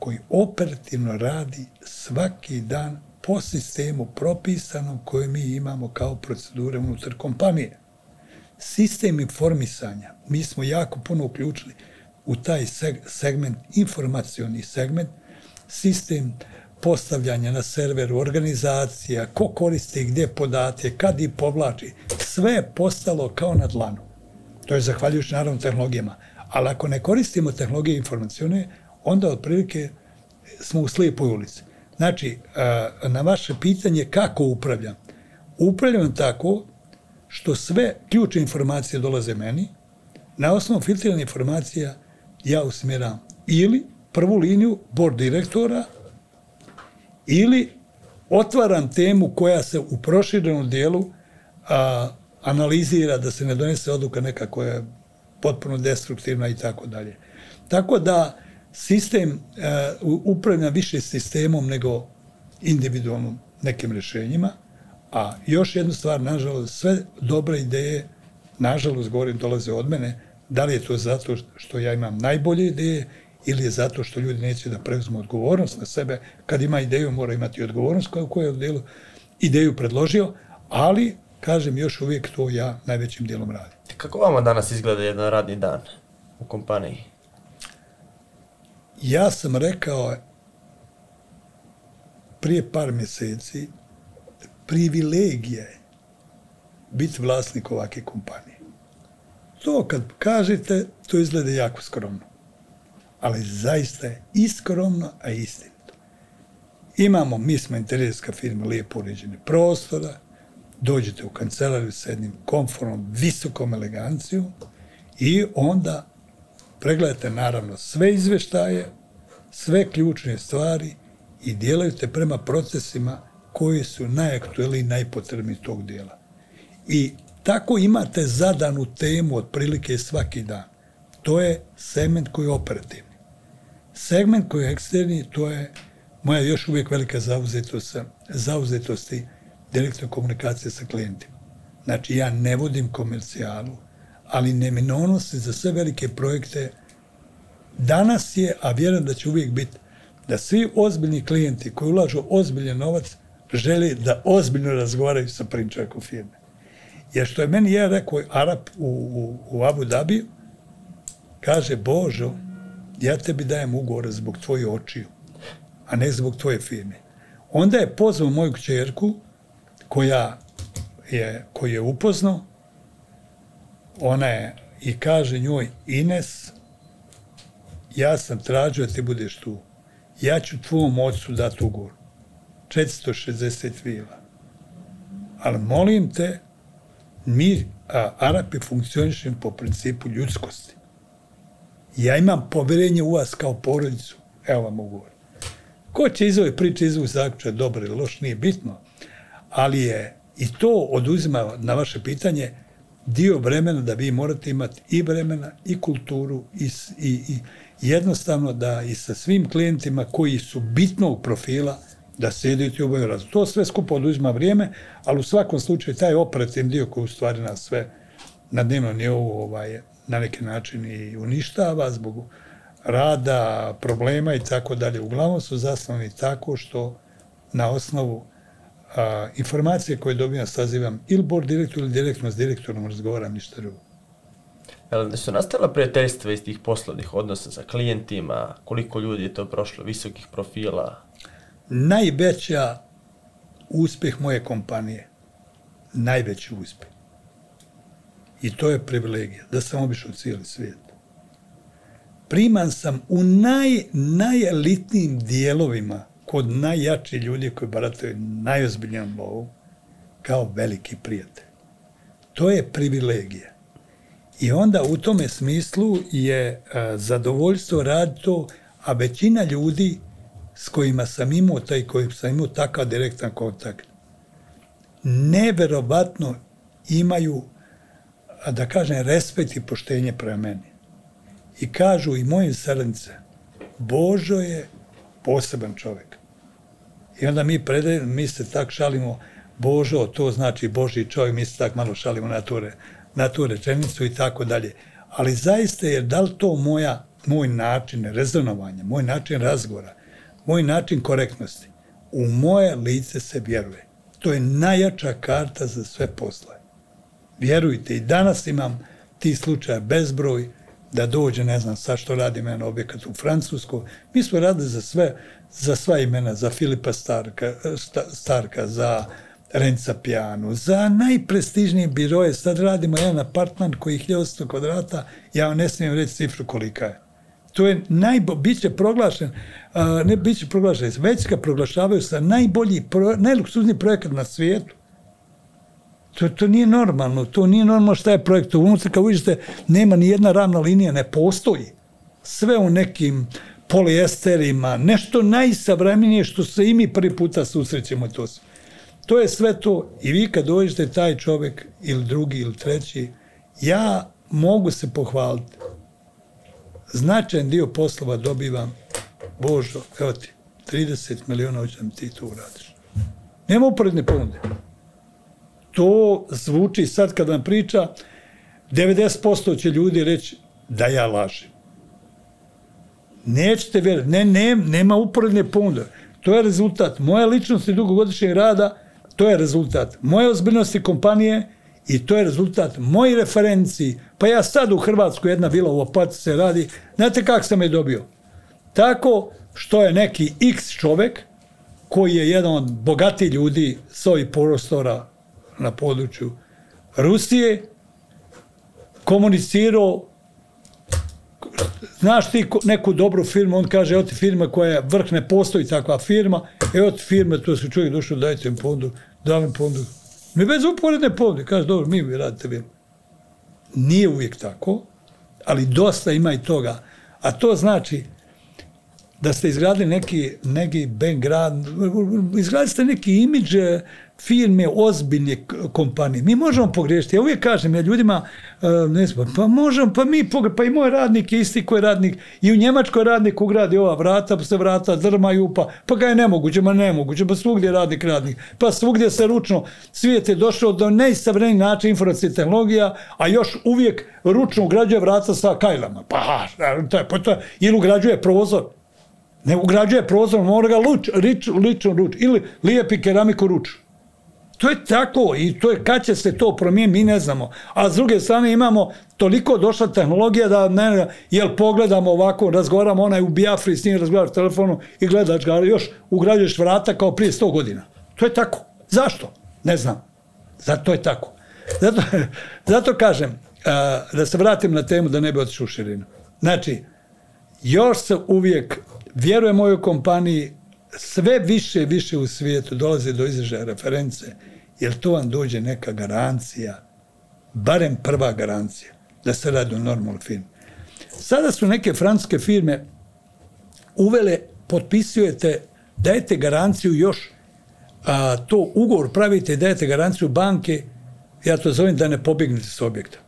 koji operativno radi svaki dan po sistemu propisanom koje mi imamo kao procedure unutar kompanije. Sistem informisanja, mi smo jako puno uključili u taj segment, informacioni segment, sistem postavljanja na serveru, organizacija, ko koristi gdje podatke, kad i povlači, sve je postalo kao na dlanu. To je zahvaljujući naravno tehnologijama. Ali ako ne koristimo tehnologije informacione, onda otprilike smo u slijepoj ulici. Znači, na vaše pitanje kako upravljam. Upravljam tako što sve ključne informacije dolaze meni, na osnovu filtrirane informacija ja usmjeram ili prvu liniju board direktora ili otvaram temu koja se u proširenom dijelu a, analizira da se ne donese odluka neka koja je potpuno destruktivna i tako dalje. Tako da sistem uh, upravlja više sistemom nego individualnom nekim rešenjima, a još jedna stvar, nažalost, sve dobre ideje, nažalost, govorim, dolaze od mene, da li je to zato što ja imam najbolje ideje ili je zato što ljudi neće da preuzmu odgovornost na sebe. Kad ima ideju, mora imati odgovornost koju, koju je delu ideju predložio, ali, kažem, još uvijek to ja najvećim dijelom radim. Kako vama danas izgleda jedan radni dan u kompaniji? Ja sam rekao prije par mjeseci privilegija je biti vlasnik ovake kompanije. To kad kažete, to izgleda jako skromno. Ali zaista je i skromno, a istinito. Imamo, mi smo interjerska firma, lijepo uređene prostora, dođete u kancelariju sa jednim komfornom, visokom elegancijom i onda pregledate naravno sve izveštaje, sve ključne stvari i dijelaju te prema procesima koji su najaktuelniji i najpotrebniji tog dijela. I tako imate zadanu temu otprilike svaki dan. To je segment koji je operativni. Segment koji je eksterni, to je moja još uvijek velika zauzetost, zauzetosti direktne komunikacije sa klijentima. Znači, ja ne vodim komercijalu, ali neminovnost za sve velike projekte danas je, a vjerujem da će uvijek biti, da svi ozbiljni klijenti koji ulažu ozbiljan novac žele da ozbiljno razgovaraju sa prinčakom firme. Jer što je meni je rekao Arap u, u, u Abu Dhabiju, kaže, Božo, ja tebi dajem ugovor zbog tvoje očiju, a ne zbog tvoje firme. Onda je pozvao moju kćerku, koja je, koju je upoznao, ona je i kaže njoj, Ines, ja sam tražio da ti budeš tu. Ja ću tvom ocu dati ugovor. 460 vila. Ali molim te, mi, a, Arapi, funkcionišemo po principu ljudskosti. Ja imam poverenje u vas kao porodicu. Evo vam ugovor. Ko će iz ove priče izvući zaključak, dobro ili loš, nije bitno, ali je i to oduzima na vaše pitanje dio vremena da vi morate imati i vremena i kulturu i, i, i jednostavno da i sa svim klijentima koji su bitnog profila da sedite u razum. To sve skupo oduzima vrijeme, ali u svakom slučaju taj operativni dio koji u stvari nas sve na dnevnom nivou ovaj, na neki način i uništava zbog rada, problema i tako dalje. Uglavnom su zasnovani tako što na osnovu a, informacije koje dobijam sazivam ili board direktor ili direktno s direktorom razgovaram ništa drugo. Jel su nastala prijateljstva iz tih poslovnih odnosa sa klijentima? Koliko ljudi je to prošlo? Visokih profila? Najveća uspjeh moje kompanije, najveći uspjeh. I to je privilegija, da sam obišao cijeli svijet. Priman sam u naj, najelitnijim dijelovima kod najjači ljudi koji barataju najozbiljnijom lovom kao veliki prijatelj. To je privilegija. I onda u tome smislu je a, zadovoljstvo raditi to, a većina ljudi s kojima sam imao taj, koji sam imao takav direktan kontakt, neverovatno imaju, da kažem, respekt i poštenje prema meni. I kažu i moje srnice, Božo je poseban čovjek. I onda mi predajemo, mi se tak šalimo, Božo, to znači Boži čovjek, mi se tak malo šalimo na tu, na tu rečenicu i tako dalje. Ali zaista je, da li to moja, moj način rezonovanja, moj način razgovora, moj način korektnosti, u moje lice se vjeruje. To je najjača karta za sve posle. Vjerujte, i danas imam ti slučaja bezbroj, da dođe, ne znam, sa što radi mene objekat u Francusku. Mi smo radili za sve, za sva imena, za Filipa Starka, Starka za Renca Pijanu, za najprestižnije biroje. Sad radimo jedan apartman koji je 1100 kvadrata, ja ne smijem reći cifru kolika je. To je najbo, bit će proglašen, ne bit će proglašen, već ga proglašavaju sa najbolji, pro, najluksuzniji projekat na svijetu. To, to nije normalno, to nije normalno šta je projekt. Unutra, kao vidite, nema ni jedna ravna linija, ne postoji. Sve u nekim poliesterima, nešto najsavremenije što se i mi prvi puta susrećemo to sve. To je sve to i vi kad dođete taj čovjek ili drugi ili treći, ja mogu se pohvaliti. Značajan dio poslova dobivam, Božo, evo ti, 30 miliona hoće da ti to uradiš. Nema uporedne ponude. To zvuči sad kad vam priča, 90% će ljudi reći da ja lažem. Nećete vjerati, ne, ne, nema uporedne ponude. To je rezultat moje ličnosti dugogodišnjeg rada, to je rezultat moje ozbiljnosti kompanije i to je rezultat moji referenciji. Pa ja sad u Hrvatskoj jedna vila u Opati se radi, znate kako sam je dobio? Tako što je neki X čovek koji je jedan od bogati ljudi s ovih prostora na području Rusije komunicirao znaš ti neku dobru firmu, on kaže, evo ti firma koja je vrh, ne postoji takva firma, evo ti firma, to su čovjek došao, dajte im pondu, dam im pondu. Ne bez uporedne ponude, kaže, dobro, mi vi radite firmu. Nije uvijek tako, ali dosta ima i toga. A to znači, da ste izgradili neki, neki background, izgradili ste neki imidž firme, ozbiljne kompanije. Mi možemo pogriješiti. Ja uvijek kažem, ja ljudima, e, ne znam, pa možemo, pa mi, pa i moj radnik je isti koji radnik. I u Njemačkoj radnik ugradi ova vrata, pa se vrata drmaju, pa, pa ga je nemoguće, ma nemoguće, pa svugdje je radnik radnik. Pa svugdje se ručno, svijet je došao do najsavremenijih načina informacije tehnologija, a još uvijek ručno ugrađuje vrata sa kajlama. Pa, to je, pa to je, ili ugrađuje prozor. Ne ugrađuje prozor, mora ga luč, rič, lično ruč, ili lijepi keramiku ruč. To je tako i to je kad će se to promijeniti, mi ne znamo. A s druge strane imamo toliko došla tehnologija da ne, jel pogledamo ovako, razgovaramo onaj u Biafri, s njim razgovaraš telefonu i gledaš ga, ali još ugrađuješ vrata kao prije 100 godina. To je tako. Zašto? Ne znam. Zato je tako. Zato, zato kažem, a, da se vratim na temu da ne bi otišao u širinu. Znači, još se uvijek, vjerujem mojoj kompaniji, sve više više u svijetu dolazi do izražaja reference, jer to vam dođe neka garancija, barem prva garancija, da se radi o normalnom firmi. Sada su neke francuske firme uvele, potpisujete, dajete garanciju još, a, to ugovor pravite i dajete garanciju banke, ja to zovem da ne pobignete s objekta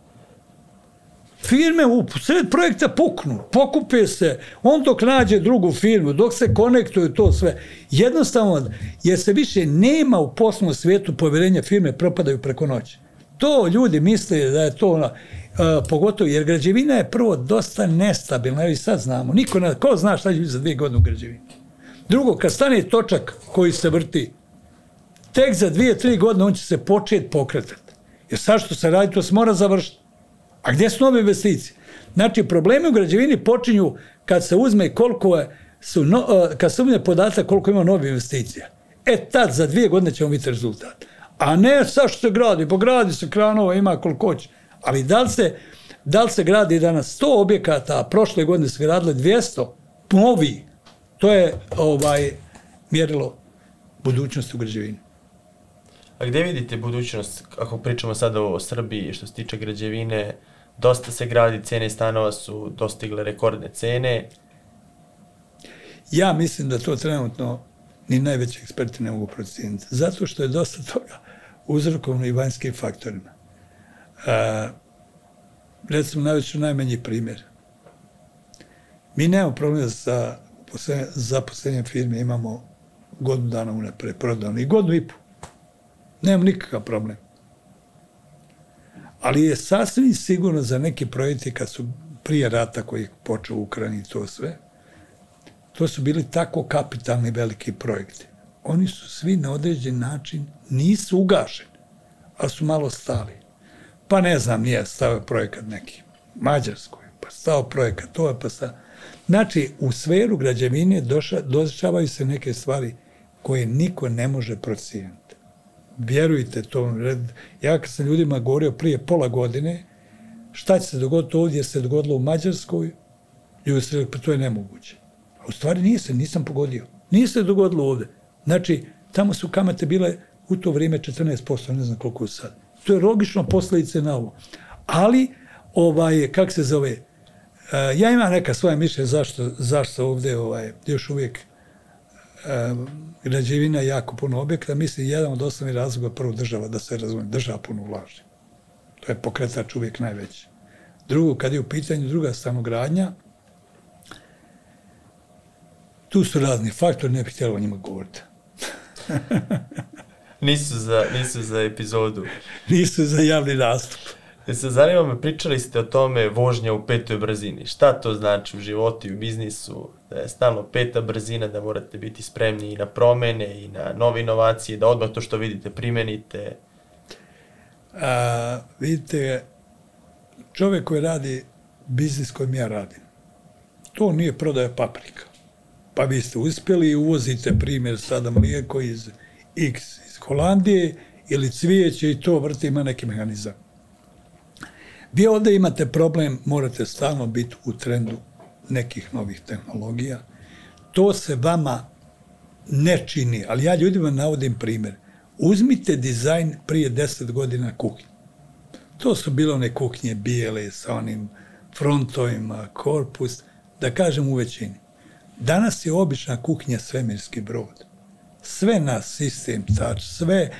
firme u sred projekta puknu, pokupe se, on dok nađe drugu firmu, dok se konektuju to sve. Jednostavno, jer se više nema u poslovnom svijetu povjerenja firme, propadaju preko noći. To ljudi misle da je to ona, uh, pogotovo jer građevina je prvo dosta nestabilna, i sad znamo, niko ne, ko zna šta će za dvije godine u građevini. Drugo, kad stane točak koji se vrti, tek za dvije, tri godine on će se početi pokretati. Jer sad što se radi, to se mora završiti. A gdje su nove investicije? Znači, problemi u građevini počinju kad se uzme koliko je, su no, uh, kad se uzme podatak koliko ima novih investicija. E tad, za dvije godine ćemo vidjeti rezultat. A ne sad što se gradi, pa gradi se kranova, ima koliko hoće. Ali da li se, da li se gradi danas 100 objekata, a prošle godine se gradile 200, novi, to je ovaj mjerilo budućnosti u građevini. A gdje vidite budućnost, ako pričamo sada o Srbiji, što se tiče građevine, dosta se gradi, cene stanova su dostigle rekordne cene. Ja mislim da to trenutno ni najveći eksperti ne mogu procijeniti. Zato što je dosta toga uzrokovno i vanjskim faktorima. A, recimo, najveći najmanji primjer. Mi nemamo problema sa posle- zaposlenjem firme, imamo godinu dana unapred prodano i godinu i po. Nemam nikakav problem. Ali je sasvim sigurno za neki projekti kad su prije rata koji je počeo u Ukrajini to sve, to su bili tako kapitalni veliki projekti. Oni su svi na određen način, nisu ugašeni, ali su malo stali. Pa ne znam, nije stavio projekat neki Mađarskoj, pa stao projekat to, je, pa sta... Znači, u sferu građevine doša, dešavaju se neke stvari koje niko ne može procijeniti. Vjerujte to. Ja kad sam ljudima govorio prije pola godine, šta će se dogoditi ovdje, se dogodilo u Mađarskoj, ljudi su rekli, pa to je nemoguće. A u stvari nije se, nisam pogodio. Nije se dogodilo ovde. Znači, tamo su kamate bile u to vrijeme 14%, ne znam koliko sad. To je logično posljedice na ovo. Ali, ovaj, kak se zove, e, ja imam neka svoja mišljenja zašto, zašto ovde ovaj, još uvijek građevina jako puno objekta. Mislim, jedan od osnovnih razloga prvo država, da se razumije, država puno ulaže. To je pokretač uvijek najveći. Drugo, kad je u pitanju druga stanogradnja, tu su razni faktori, ne bih htjela o njima govoriti. Nisu za, nisu za epizodu. Nisu za javni nastup. E sad, zanima me, pričali ste o tome vožnja u petoj brzini. Šta to znači u životu i u biznisu? Da je stalno peta brzina, da morate biti spremni i na promene i na nove inovacije, da odmah to što vidite primenite. A, vidite, čovjek koji radi biznis kojim ja radim, to nije prodaja paprika. Pa vi ste uspjeli i uvozite primjer sada mlijeko iz X iz Holandije ili cvijeće i to vrti ima neki mehanizam. Vi ovdje imate problem, morate stalno biti u trendu nekih novih tehnologija. To se vama ne čini, ali ja ljudima navodim primjer. Uzmite dizajn prije 10 godina kuhinje. To su bile one kuhinje bijele sa onim frontovima, korpus, da kažem u većini. Danas je obična kuhinja svemirski brod. Sve nas, sistem, tač, sve.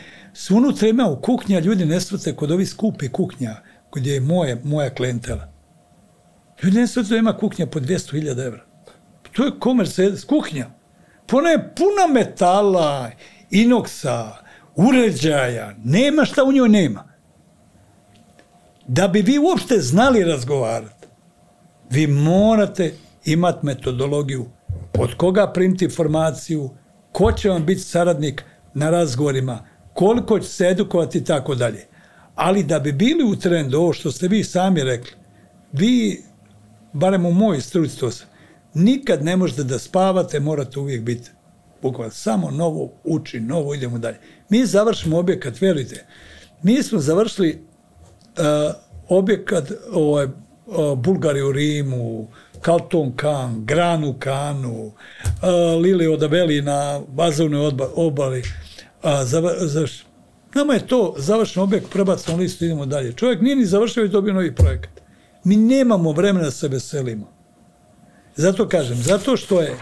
Unutra ima u kuhnja, ljudi ne svate kod ovih skupi kuhnja, gdje je moje, moja klientela. Ljudi ne svate da ima kuhnja po 200.000 evra. To je komercijal, kuhnja. Ona je puna metala, inoksa, uređaja, nema šta u njoj nema. Da bi vi uopšte znali razgovarati, vi morate imati metodologiju od koga primiti informaciju, ko će vam biti saradnik na razgovorima, koliko će se edukovati i tako dalje. Ali da bi bili u trendu, ovo što ste vi sami rekli, vi, barem u mojoj struci to sam, nikad ne možete da spavate, morate uvijek biti bukvalno samo novo uči, novo idemo dalje. Mi završimo objekat, verujte, mi smo završili uh, objekat ovaj, uh, Bulgari u Rimu, Kalton Kan, Granu Kanu, uh, Lili Odabeli na bazovnoj obali. Uh, za, za, nama je to završen objekt, prebacno listu, idemo dalje. Čovjek nije ni završio i dobio novi projekat. Mi nemamo vremena da se veselimo. Zato kažem, zato što je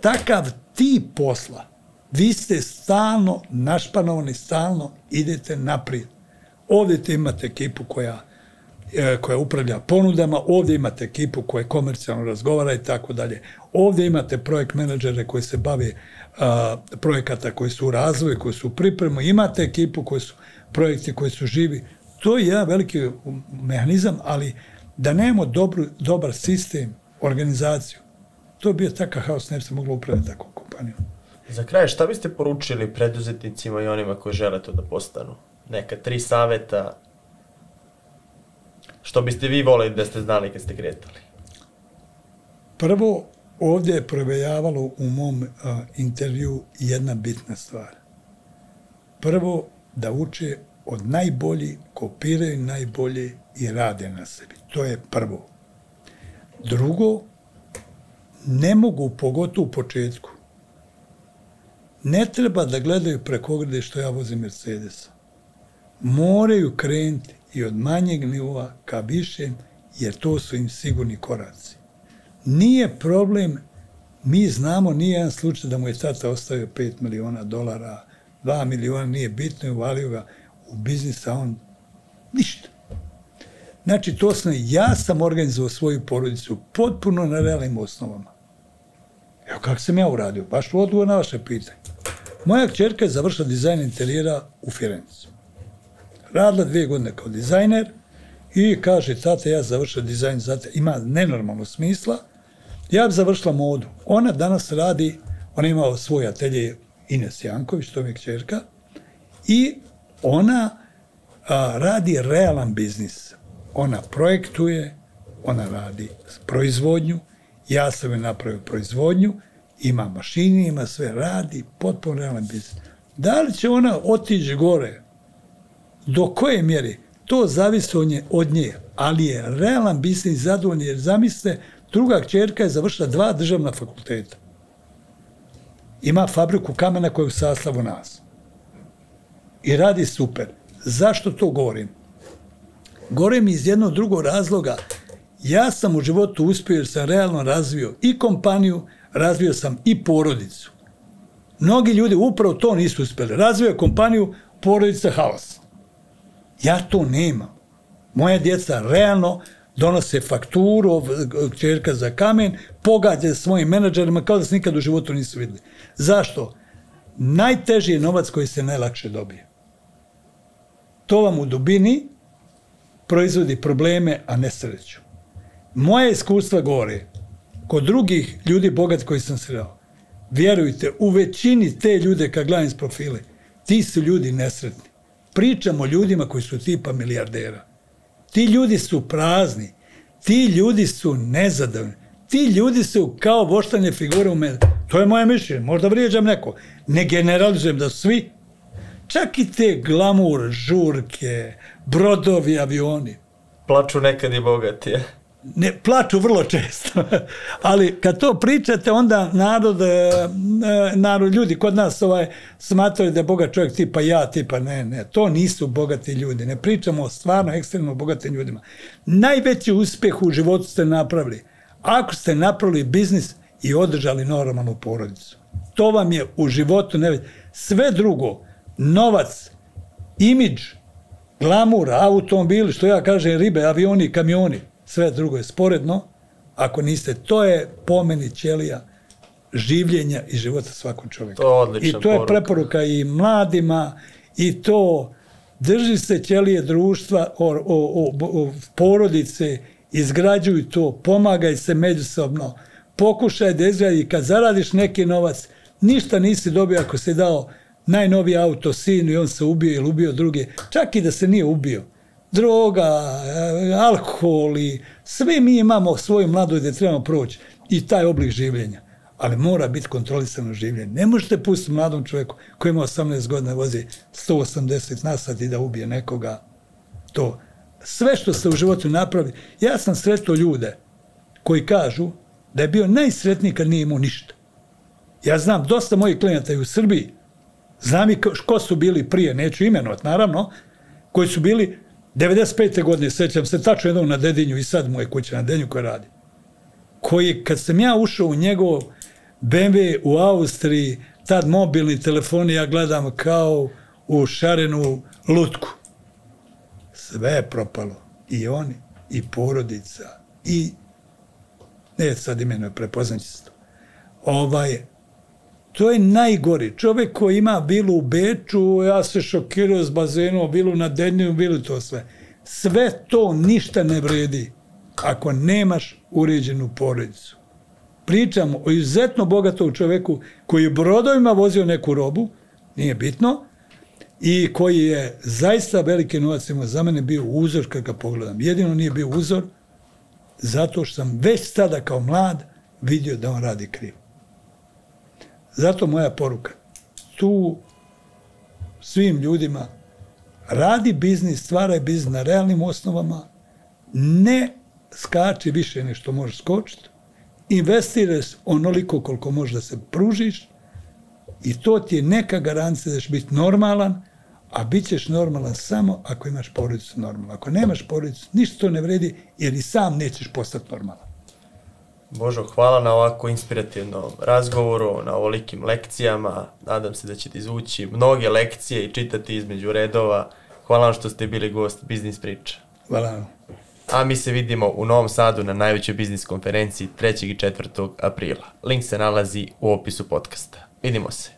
takav tip posla, vi ste stalno našpanovani, stalno idete naprijed. Ovdje imate ekipu koja e, koja upravlja ponudama, ovdje imate ekipu koja komercijalno razgovara i tako dalje. Ovdje imate projekt menadžere koji se bave a, projekata koji su u razvoju, koji su u pripremu, imate ekipu koji su projekti koji su živi. To je jedan veliki mehanizam, ali da nemamo dobru, dobar sistem, organizaciju, to je bio takav haos, ne bi se moglo upraviti takvom kompanijom. Za kraj, šta biste poručili preduzetnicima i onima koji žele to da postanu? Neka tri saveta što biste vi volili da ste znali kad ste kretali? Prvo, ovdje je provejavalo u mom a, intervju jedna bitna stvar. Prvo, da uče od najbolji, kopiraju najbolje i rade na sebi. To je prvo. Drugo, ne mogu, pogotovo u početku, ne treba da gledaju preko ograde što ja vozim Mercedesa. Moraju krenuti i od manjeg nivoa ka višem, jer to su im sigurni koraci. Nije problem, mi znamo, nije jedan slučaj da mu je tata ostavio 5 miliona dolara, 2 miliona, nije bitno, uvalio ga u biznis, a on ništa. Znači, to sam, ja sam organizovao svoju porodicu potpuno na realnim osnovama. Evo kako sam ja uradio, baš u odgovor na vaše pitanje. Moja čerka je završila dizajn interijera u Firencu. Radila dvije godine kao dizajner i kaže, tate, ja završila dizajn, zate, ima nenormalno smisla, ja bi završila modu. Ona danas radi, ona ima svoj atelje Ines Janković, to mi je čerka, i ona a, radi realan biznis. Ona projektuje, ona radi proizvodnju, ja sam je napravio proizvodnju, ima mašini, ima sve, radi, potpuno realan biznis. Da li će ona otići gore? Do koje mjere? To zavisi od nje, ali je realan biznis zadovoljni, jer zamislite, druga čerka je završila dva državna fakulteta. Ima fabriku kamena koja je u sastavu nas. I radi super. Zašto to govorim? Govorim iz jednog drugog razloga. Ja sam u životu uspio jer sam realno razvio i kompaniju, razvio sam i porodicu. Mnogi ljudi upravo to nisu uspeli. Razvio je kompaniju, porodica haos. Ja to nemam. Moja djeca realno donose fakturu, čerka za kamen, pogađa svojim menadžerima kao da se nikad u životu nisu videli. Zašto? Najteži je novac koji se najlakše dobije. To vam u dubini proizvodi probleme, a ne sreću. Moje iskustva govore, kod drugih ljudi bogat koji sam sreo, vjerujte, u većini te ljude kad gledam iz profile, ti su ljudi nesretni. Pričamo ljudima koji su tipa milijardera. Ti ljudi su prazni. Ti ljudi su nezadovoljni. Ti ljudi su kao voštanje figure u mene. To je moje mišljenje. Možda vrijeđam neko. Ne generalizujem da svi. Čak i te glamur, žurke, brodovi, avioni. Plaču nekad i bogati, je ne plaču vrlo često. Ali kad to pričate, onda narod, e, narod ljudi kod nas ovaj, smatraju da je bogat čovjek tipa ja, tipa ne, ne. To nisu bogati ljudi. Ne pričamo o stvarno ekstremno bogatim ljudima. Najveći uspjeh u životu ste napravili. Ako ste napravili biznis i održali normalnu porodicu. To vam je u životu ne Sve drugo, novac, imidž, glamur, automobili, što ja kažem, ribe, avioni, kamioni, sve drugo je sporedno. Ako niste, to je pomeni ćelija življenja i života svakog čovjeka. To je I to je poruka. preporuka i mladima i to drži se ćelije društva, o, o, o, o porodice, izgrađuj to, pomagaj se međusobno, pokušaj da izgradi, kad zaradiš neki novac, ništa nisi dobio ako si dao najnoviji auto sinu i on se ubio ili ubio druge, čak i da se nije ubio. Droga, eh, alkohol i sve mi imamo svoju mladu gde trebamo proći i taj oblik življenja. Ali mora biti kontrolisano življenje. Ne možete pustiti mladom čovjeku koji ima 18 godina vozi 180 na i da ubije nekoga. To. Sve što se u životu napravi. Ja sam sretao ljude koji kažu da je bio najsretniji kad nije imao ništa. Ja znam dosta mojih klijenata i u Srbiji, znam i ko su bili prije, neću imenovat naravno, koji su bili 95. godine, sećam se tačno jednog na Dedinju i sad moje kuće na Dedinju koji radi. Koji, kad sam ja ušao u njegov BMW u Austriji, tad mobilni telefoni ja gledam kao u šarenu lutku. Sve je propalo. I oni, i porodica, i ne sad imenuje, prepoznaće se to. Ovaj, to je najgori. Čovjek koji ima bilu u Beču, ja se šokirao s bazenom, bilu na Denju, bilu to sve. Sve to ništa ne vredi ako nemaš uređenu porodicu. Pričamo o izuzetno bogatom čovjeku koji je brodovima vozio neku robu, nije bitno, i koji je zaista veliki novac imao za mene bio uzor kad ga pogledam. Jedino nije bio uzor zato što sam već tada kao mlad vidio da on radi krivo. Zato moja poruka. Tu svim ljudima radi biznis, stvaraj biznis na realnim osnovama, ne skači više nego što možeš skočiti, investiraj onoliko koliko možeš da se pružiš i to ti je neka garancija da ćeš biti normalan, a bit ćeš normalan samo ako imaš porodicu normalnu. Ako nemaš porodicu, ništa to ne vredi, jer i sam nećeš postati normalan. Božo, hvala na ovako inspirativnom razgovoru, na ovolikim lekcijama. Nadam se da ćete izvući mnoge lekcije i čitati između redova. Hvala vam što ste bili gost Biznis Priča. Hvala vam. A mi se vidimo u Novom Sadu na najvećoj biznis konferenciji 3. i 4. aprila. Link se nalazi u opisu podcasta. Vidimo se.